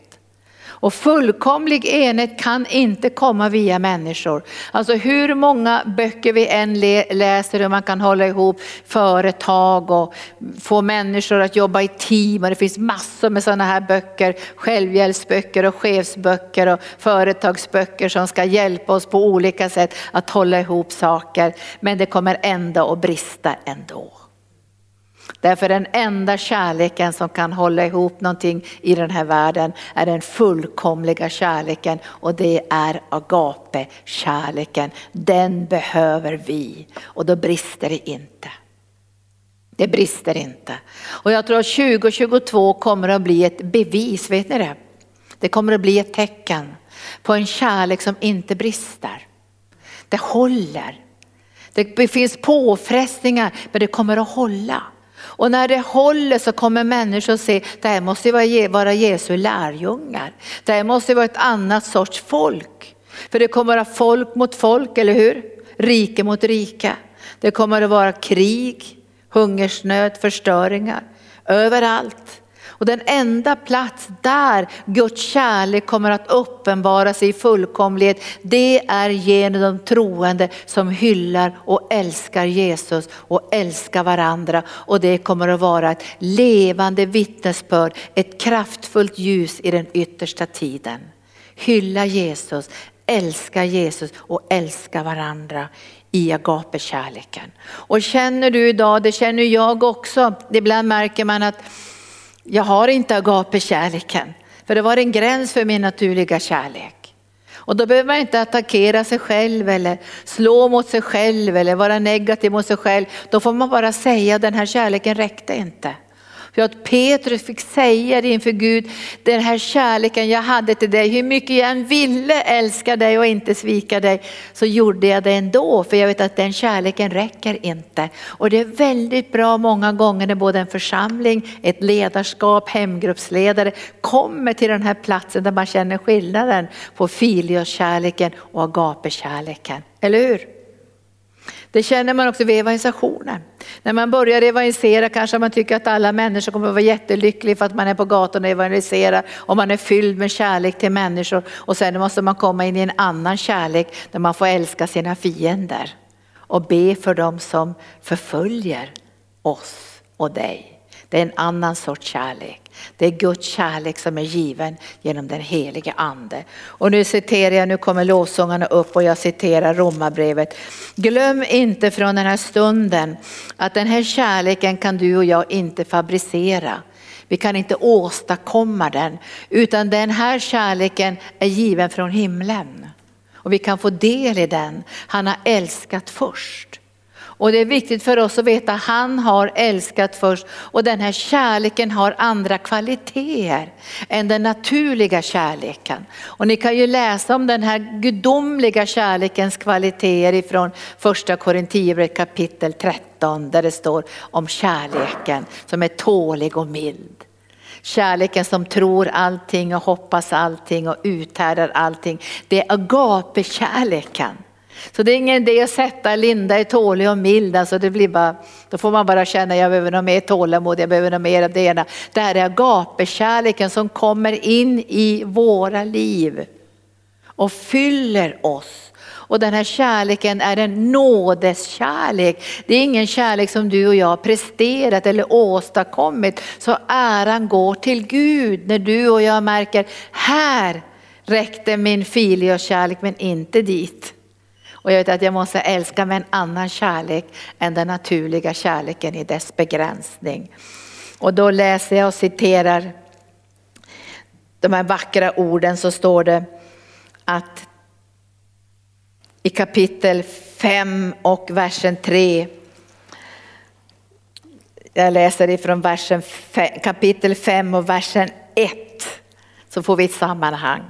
Och fullkomlig enhet kan inte komma via människor. Alltså hur många böcker vi än läser hur man kan hålla ihop företag och få människor att jobba i team. Och det finns massor med sådana här böcker, självhjälpsböcker och chefsböcker och företagsböcker som ska hjälpa oss på olika sätt att hålla ihop saker. Men det kommer ändå att brista ändå. Därför den enda kärleken som kan hålla ihop någonting i den här världen är den fullkomliga kärleken och det är agape-kärleken. Den behöver vi och då brister det inte. Det brister inte. Och jag tror att 2022 kommer att bli ett bevis, vet ni det? Det kommer att bli ett tecken på en kärlek som inte brister. Det håller. Det finns påfrestningar men det kommer att hålla. Och när det håller så kommer människor att se, det här måste vara Jesu lärjungar. Det här måste vara ett annat sorts folk. För det kommer att vara folk mot folk, eller hur? Rike mot rika. Det kommer att vara krig, hungersnöd, förstöringar överallt. Och den enda plats där Guds kärlek kommer att uppenbara sig i fullkomlighet, det är genom de troende som hyllar och älskar Jesus och älskar varandra. Och det kommer att vara ett levande vittnesbörd, ett kraftfullt ljus i den yttersta tiden. Hylla Jesus, älska Jesus och älska varandra i agapekärleken. Och känner du idag, det känner jag också, ibland märker man att jag har inte agapekärleken. För det var en gräns för min naturliga kärlek. Och då behöver man inte attackera sig själv eller slå mot sig själv eller vara negativ mot sig själv. Då får man bara säga den här kärleken räckte inte. För att Petrus fick säga det inför Gud, den här kärleken jag hade till dig, hur mycket jag än ville älska dig och inte svika dig, så gjorde jag det ändå. För jag vet att den kärleken räcker inte. Och det är väldigt bra många gånger när både en församling, ett ledarskap, hemgruppsledare kommer till den här platsen där man känner skillnaden på Filioskärleken och agapekärleken. Eller hur? Det känner man också vid evangelisationen. När man börjar evangelisera kanske man tycker att alla människor kommer att vara jättelyckliga för att man är på gatan och evangeliserar och man är fylld med kärlek till människor. Och sen måste man komma in i en annan kärlek där man får älska sina fiender och be för dem som förföljer oss och dig. Det är en annan sorts kärlek. Det är Guds kärlek som är given genom den helige ande. Och nu citerar jag, nu kommer lovsångarna upp och jag citerar romabrevet. Glöm inte från den här stunden att den här kärleken kan du och jag inte fabricera. Vi kan inte åstadkomma den, utan den här kärleken är given från himlen. Och vi kan få del i den. Han har älskat först. Och det är viktigt för oss att veta att han har älskat först och den här kärleken har andra kvaliteter än den naturliga kärleken. Och ni kan ju läsa om den här gudomliga kärlekens kvaliteter ifrån första Korinthierbrevet kapitel 13 där det står om kärleken som är tålig och mild. Kärleken som tror allting och hoppas allting och uthärdar allting. Det är agape-kärleken. Så det är ingen idé att sätta Linda är tålig och mild, alltså det blir bara, då får man bara känna jag behöver något mer tålamod, jag behöver något mer av det ena. Det här är agapekärleken som kommer in i våra liv och fyller oss. Och den här kärleken är en nådeskärlek. Det är ingen kärlek som du och jag har presterat eller åstadkommit. Så äran går till Gud när du och jag märker, här räckte min filiokärlek men inte dit. Och jag vet att jag måste älska med en annan kärlek än den naturliga kärleken i dess begränsning. Och då läser jag och citerar de här vackra orden så står det att i kapitel 5 och versen 3 jag läser ifrån versen, kapitel 5 och versen 1 så får vi ett sammanhang.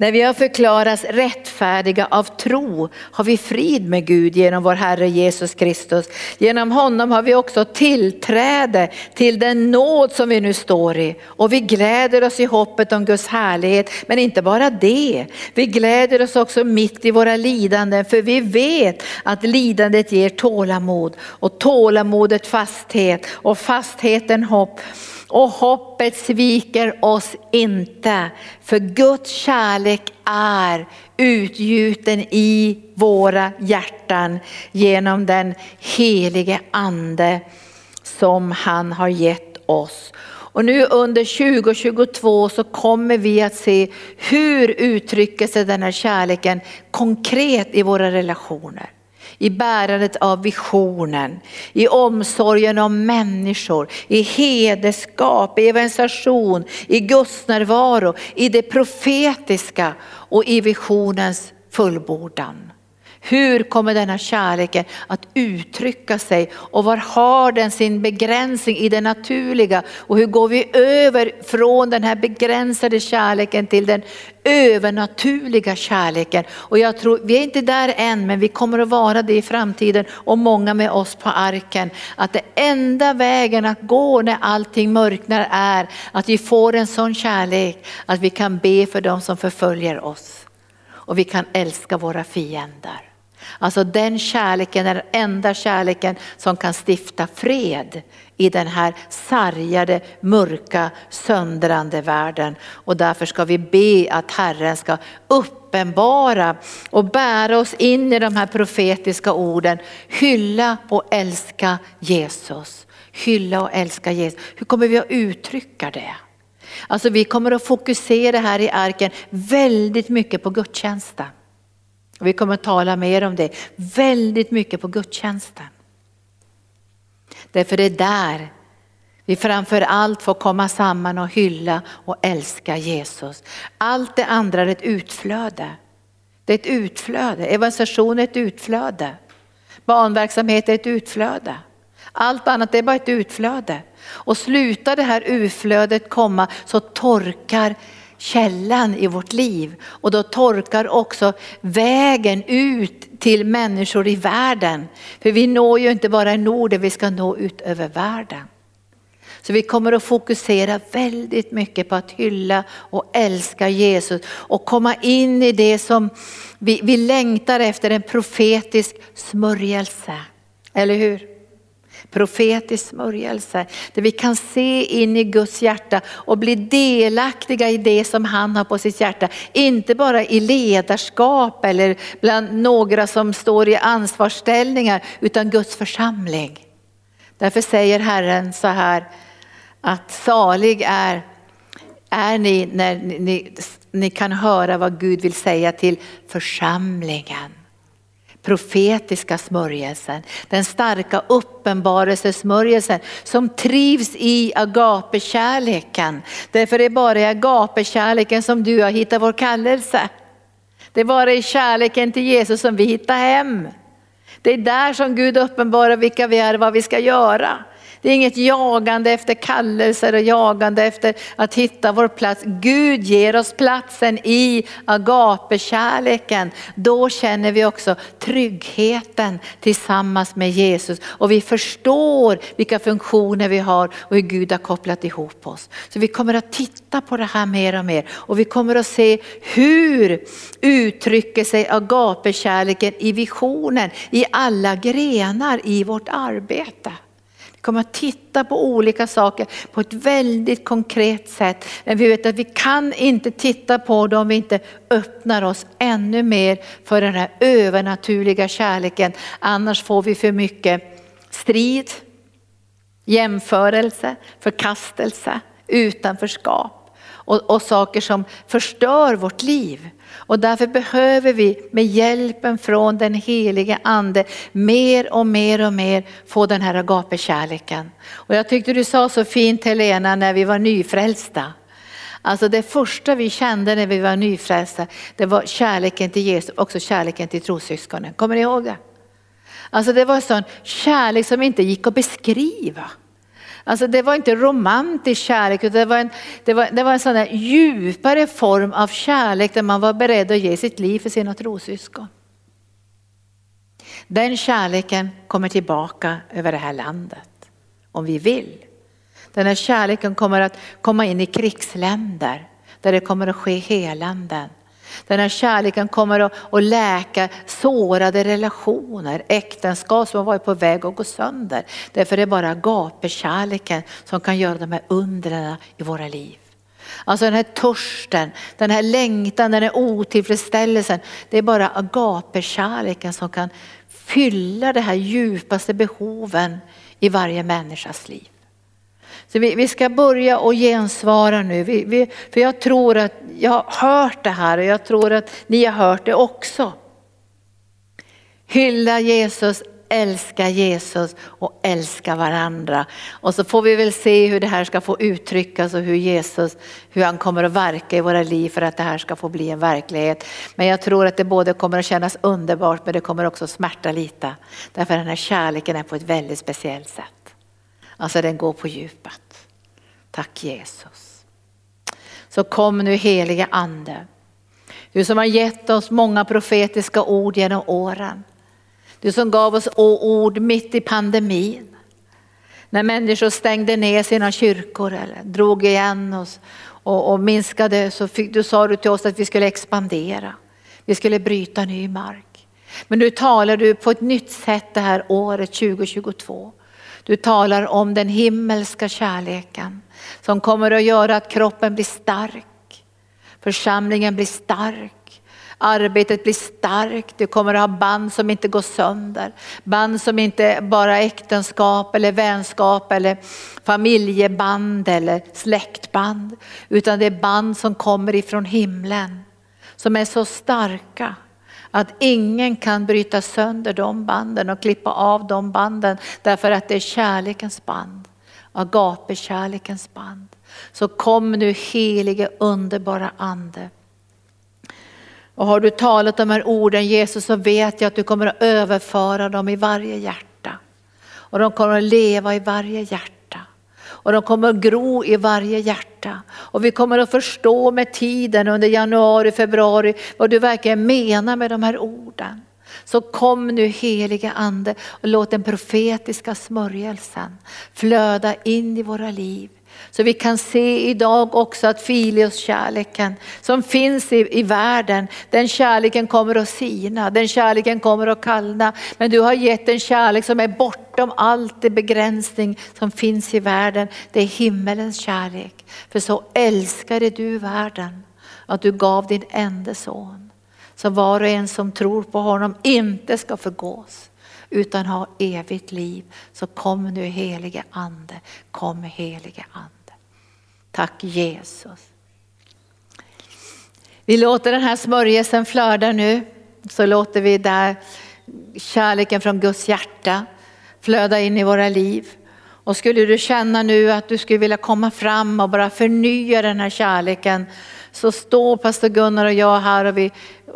När vi har förklarats rättfärdiga av tro har vi frid med Gud genom vår Herre Jesus Kristus. Genom honom har vi också tillträde till den nåd som vi nu står i och vi gläder oss i hoppet om Guds härlighet. Men inte bara det, vi gläder oss också mitt i våra lidanden för vi vet att lidandet ger tålamod och tålamodet fasthet och fastheten hopp och hoppet sviker oss inte. För Guds kärlek är utgjuten i våra hjärtan genom den helige ande som han har gett oss. Och nu under 2022 så kommer vi att se hur uttrycker sig den här kärleken konkret i våra relationer i bärandet av visionen, i omsorgen om människor, i hederskap, i evangelisation, i Guds närvaro, i det profetiska och i visionens fullbordan. Hur kommer denna kärleken att uttrycka sig och var har den sin begränsning i det naturliga och hur går vi över från den här begränsade kärleken till den övernaturliga kärleken. Och jag tror, vi är inte där än men vi kommer att vara det i framtiden och många med oss på arken. Att det enda vägen att gå när allting mörknar är att vi får en sån kärlek att vi kan be för dem som förföljer oss. Och vi kan älska våra fiender. Alltså den kärleken är den enda kärleken som kan stifta fred i den här sargade, mörka, söndrande världen. Och därför ska vi be att Herren ska uppenbara och bära oss in i de här profetiska orden. Hylla och älska Jesus. Hylla och älska Jesus. Hur kommer vi att uttrycka det? Alltså vi kommer att fokusera här i arken väldigt mycket på gudstjänsten. Vi kommer att tala mer om det, väldigt mycket på gudstjänsten. Därför det är där vi framför allt får komma samman och hylla och älska Jesus. Allt det andra är ett utflöde. Det är ett utflöde, evangelisation är ett utflöde. Barnverksamhet är ett utflöde. Allt annat är bara ett utflöde. Och slutar det här utflödet komma så torkar källan i vårt liv och då torkar också vägen ut till människor i världen. För vi når ju inte bara i Norden, vi ska nå ut över världen. Så vi kommer att fokusera väldigt mycket på att hylla och älska Jesus och komma in i det som vi, vi längtar efter, en profetisk smörjelse. Eller hur? Profetisk smörjelse, där vi kan se in i Guds hjärta och bli delaktiga i det som han har på sitt hjärta. Inte bara i ledarskap eller bland några som står i ansvarsställningar, utan Guds församling. Därför säger Herren så här, att salig är, är ni när ni, ni kan höra vad Gud vill säga till församlingen profetiska smörjelsen, den starka uppenbarelsesmörjelsen som trivs i agapekärleken. Därför är det bara i agapekärleken som du har hittat vår kallelse. Det är bara i kärleken till Jesus som vi hittar hem. Det är där som Gud uppenbarar vilka vi är och vad vi ska göra. Det är inget jagande efter kallelser och jagande efter att hitta vår plats. Gud ger oss platsen i agapekärleken. Då känner vi också tryggheten tillsammans med Jesus och vi förstår vilka funktioner vi har och hur Gud har kopplat ihop oss. Så vi kommer att titta på det här mer och mer och vi kommer att se hur uttrycker sig agapekärleken i visionen i alla grenar i vårt arbete. Vi kommer att titta på olika saker på ett väldigt konkret sätt. Men vi vet att vi kan inte titta på det om vi inte öppnar oss ännu mer för den här övernaturliga kärleken. Annars får vi för mycket strid, jämförelse, förkastelse, utanförskap och, och saker som förstör vårt liv. Och därför behöver vi med hjälpen från den helige ande mer och mer och mer få den här agapekärleken. Och jag tyckte du sa så fint Helena när vi var nyfrälsta. Alltså det första vi kände när vi var nyfrälsta, det var kärleken till Jesus, också kärleken till trossyskonen. Kommer ni ihåg det? Alltså det var en sån kärlek som inte gick att beskriva. Alltså det var inte romantisk kärlek, utan det var en, det var, det var en sån där djupare form av kärlek där man var beredd att ge sitt liv för sina trossyskon. Den kärleken kommer tillbaka över det här landet, om vi vill. Den här kärleken kommer att komma in i krigsländer där det kommer att ske helanden. Den här kärleken kommer att, att läka sårade relationer, äktenskap som har varit på väg att gå sönder. Därför är det bara agapekärleken som kan göra de här undren i våra liv. Alltså den här törsten, den här längtan, den här otillfredsställelsen. Det är bara agapekärleken som kan fylla de här djupaste behoven i varje människas liv. Så vi, vi ska börja och gensvara nu. Vi, vi, för jag tror att jag har hört det här och jag tror att ni har hört det också. Hylla Jesus, älska Jesus och älska varandra. Och så får vi väl se hur det här ska få uttryckas och hur Jesus, hur han kommer att verka i våra liv för att det här ska få bli en verklighet. Men jag tror att det både kommer att kännas underbart men det kommer också smärta lite. Därför den här kärleken är på ett väldigt speciellt sätt. Alltså den går på djupet. Tack Jesus. Så kom nu heliga ande. Du som har gett oss många profetiska ord genom åren. Du som gav oss ord mitt i pandemin. När människor stängde ner sina kyrkor eller drog igen oss och, och minskade så fick, du sa du till oss att vi skulle expandera. Vi skulle bryta ny mark. Men nu talar du på ett nytt sätt det här året 2022. Du talar om den himmelska kärleken som kommer att göra att kroppen blir stark, församlingen blir stark, Arbetet blir starkt, du kommer att ha band som inte går sönder. Band som inte bara är äktenskap eller vänskap eller familjeband eller släktband. Utan det är band som kommer ifrån himlen. Som är så starka att ingen kan bryta sönder de banden och klippa av de banden därför att det är kärlekens band. Agape-kärlekens band. Så kom nu helige underbara ande. Och har du talat de här orden Jesus så vet jag att du kommer att överföra dem i varje hjärta. Och de kommer att leva i varje hjärta. Och de kommer att gro i varje hjärta. Och vi kommer att förstå med tiden under januari, februari vad du verkligen menar med de här orden. Så kom nu helige ande och låt den profetiska smörjelsen flöda in i våra liv. Så vi kan se idag också att Filios kärleken som finns i, i världen, den kärleken kommer att sina, den kärleken kommer att kallna. Men du har gett en kärlek som är borta bortom allt det begränsning som finns i världen. Det är himmelens kärlek. För så älskade du världen att du gav din enda son. Så var och en som tror på honom inte ska förgås utan ha evigt liv. Så kom nu helige ande, kom helige ande. Tack Jesus. Vi låter den här smörjelsen flöda nu. Så låter vi där kärleken från Guds hjärta flöda in i våra liv. Och skulle du känna nu att du skulle vilja komma fram och bara förnya den här kärleken så står pastor Gunnar och jag här och vi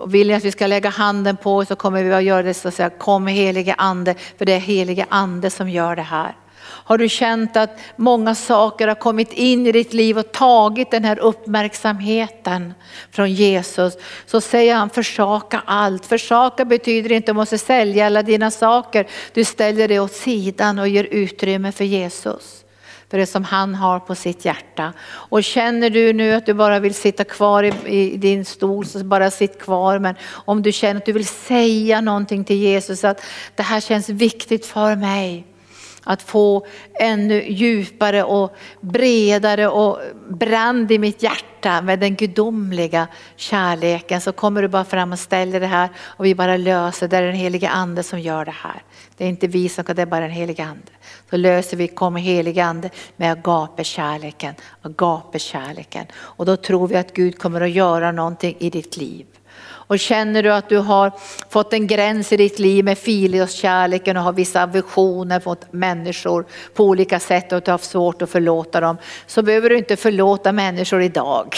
vill att vi ska lägga handen på så kommer vi att göra det så att säga kom helige ande för det är helige ande som gör det här. Har du känt att många saker har kommit in i ditt liv och tagit den här uppmärksamheten från Jesus så säger han försaka allt. Försaka betyder inte att du måste sälja alla dina saker. Du ställer det åt sidan och ger utrymme för Jesus för det som han har på sitt hjärta. Och känner du nu att du bara vill sitta kvar i, i, din stol så bara sitt kvar. Men om du känner att du vill säga någonting till Jesus att det här känns viktigt för mig. Att få ännu djupare och bredare och brand i mitt hjärta med den gudomliga kärleken så kommer du bara fram och ställer det här och vi bara löser. Det är den heliga ande som gör det här. Det är inte vi som kan, det är bara den heliga ande. Så löser vi, kommer heliga ande med agape-kärleken, agape-kärleken. Och då tror vi att Gud kommer att göra någonting i ditt liv. Och känner du att du har fått en gräns i ditt liv med filioskärleken och har vissa aversioner mot människor på olika sätt och att du har haft svårt att förlåta dem. Så behöver du inte förlåta människor idag.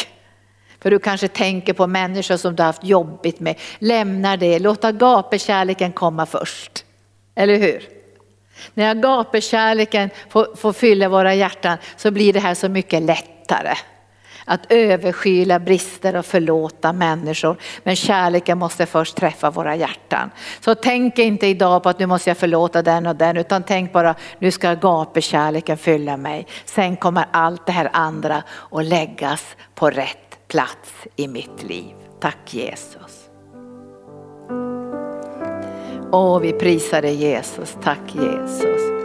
För du kanske tänker på människor som du har haft jobbigt med. Lämna det, låt agape-kärleken komma först. Eller hur? När agape-kärleken får, får fylla våra hjärtan så blir det här så mycket lättare att överskyla brister och förlåta människor. Men kärleken måste först träffa våra hjärtan. Så tänk inte idag på att nu måste jag förlåta den och den utan tänk bara nu ska gapekärleken fylla mig. Sen kommer allt det här andra att läggas på rätt plats i mitt liv. Tack Jesus. Åh, vi prisar dig Jesus. Tack Jesus.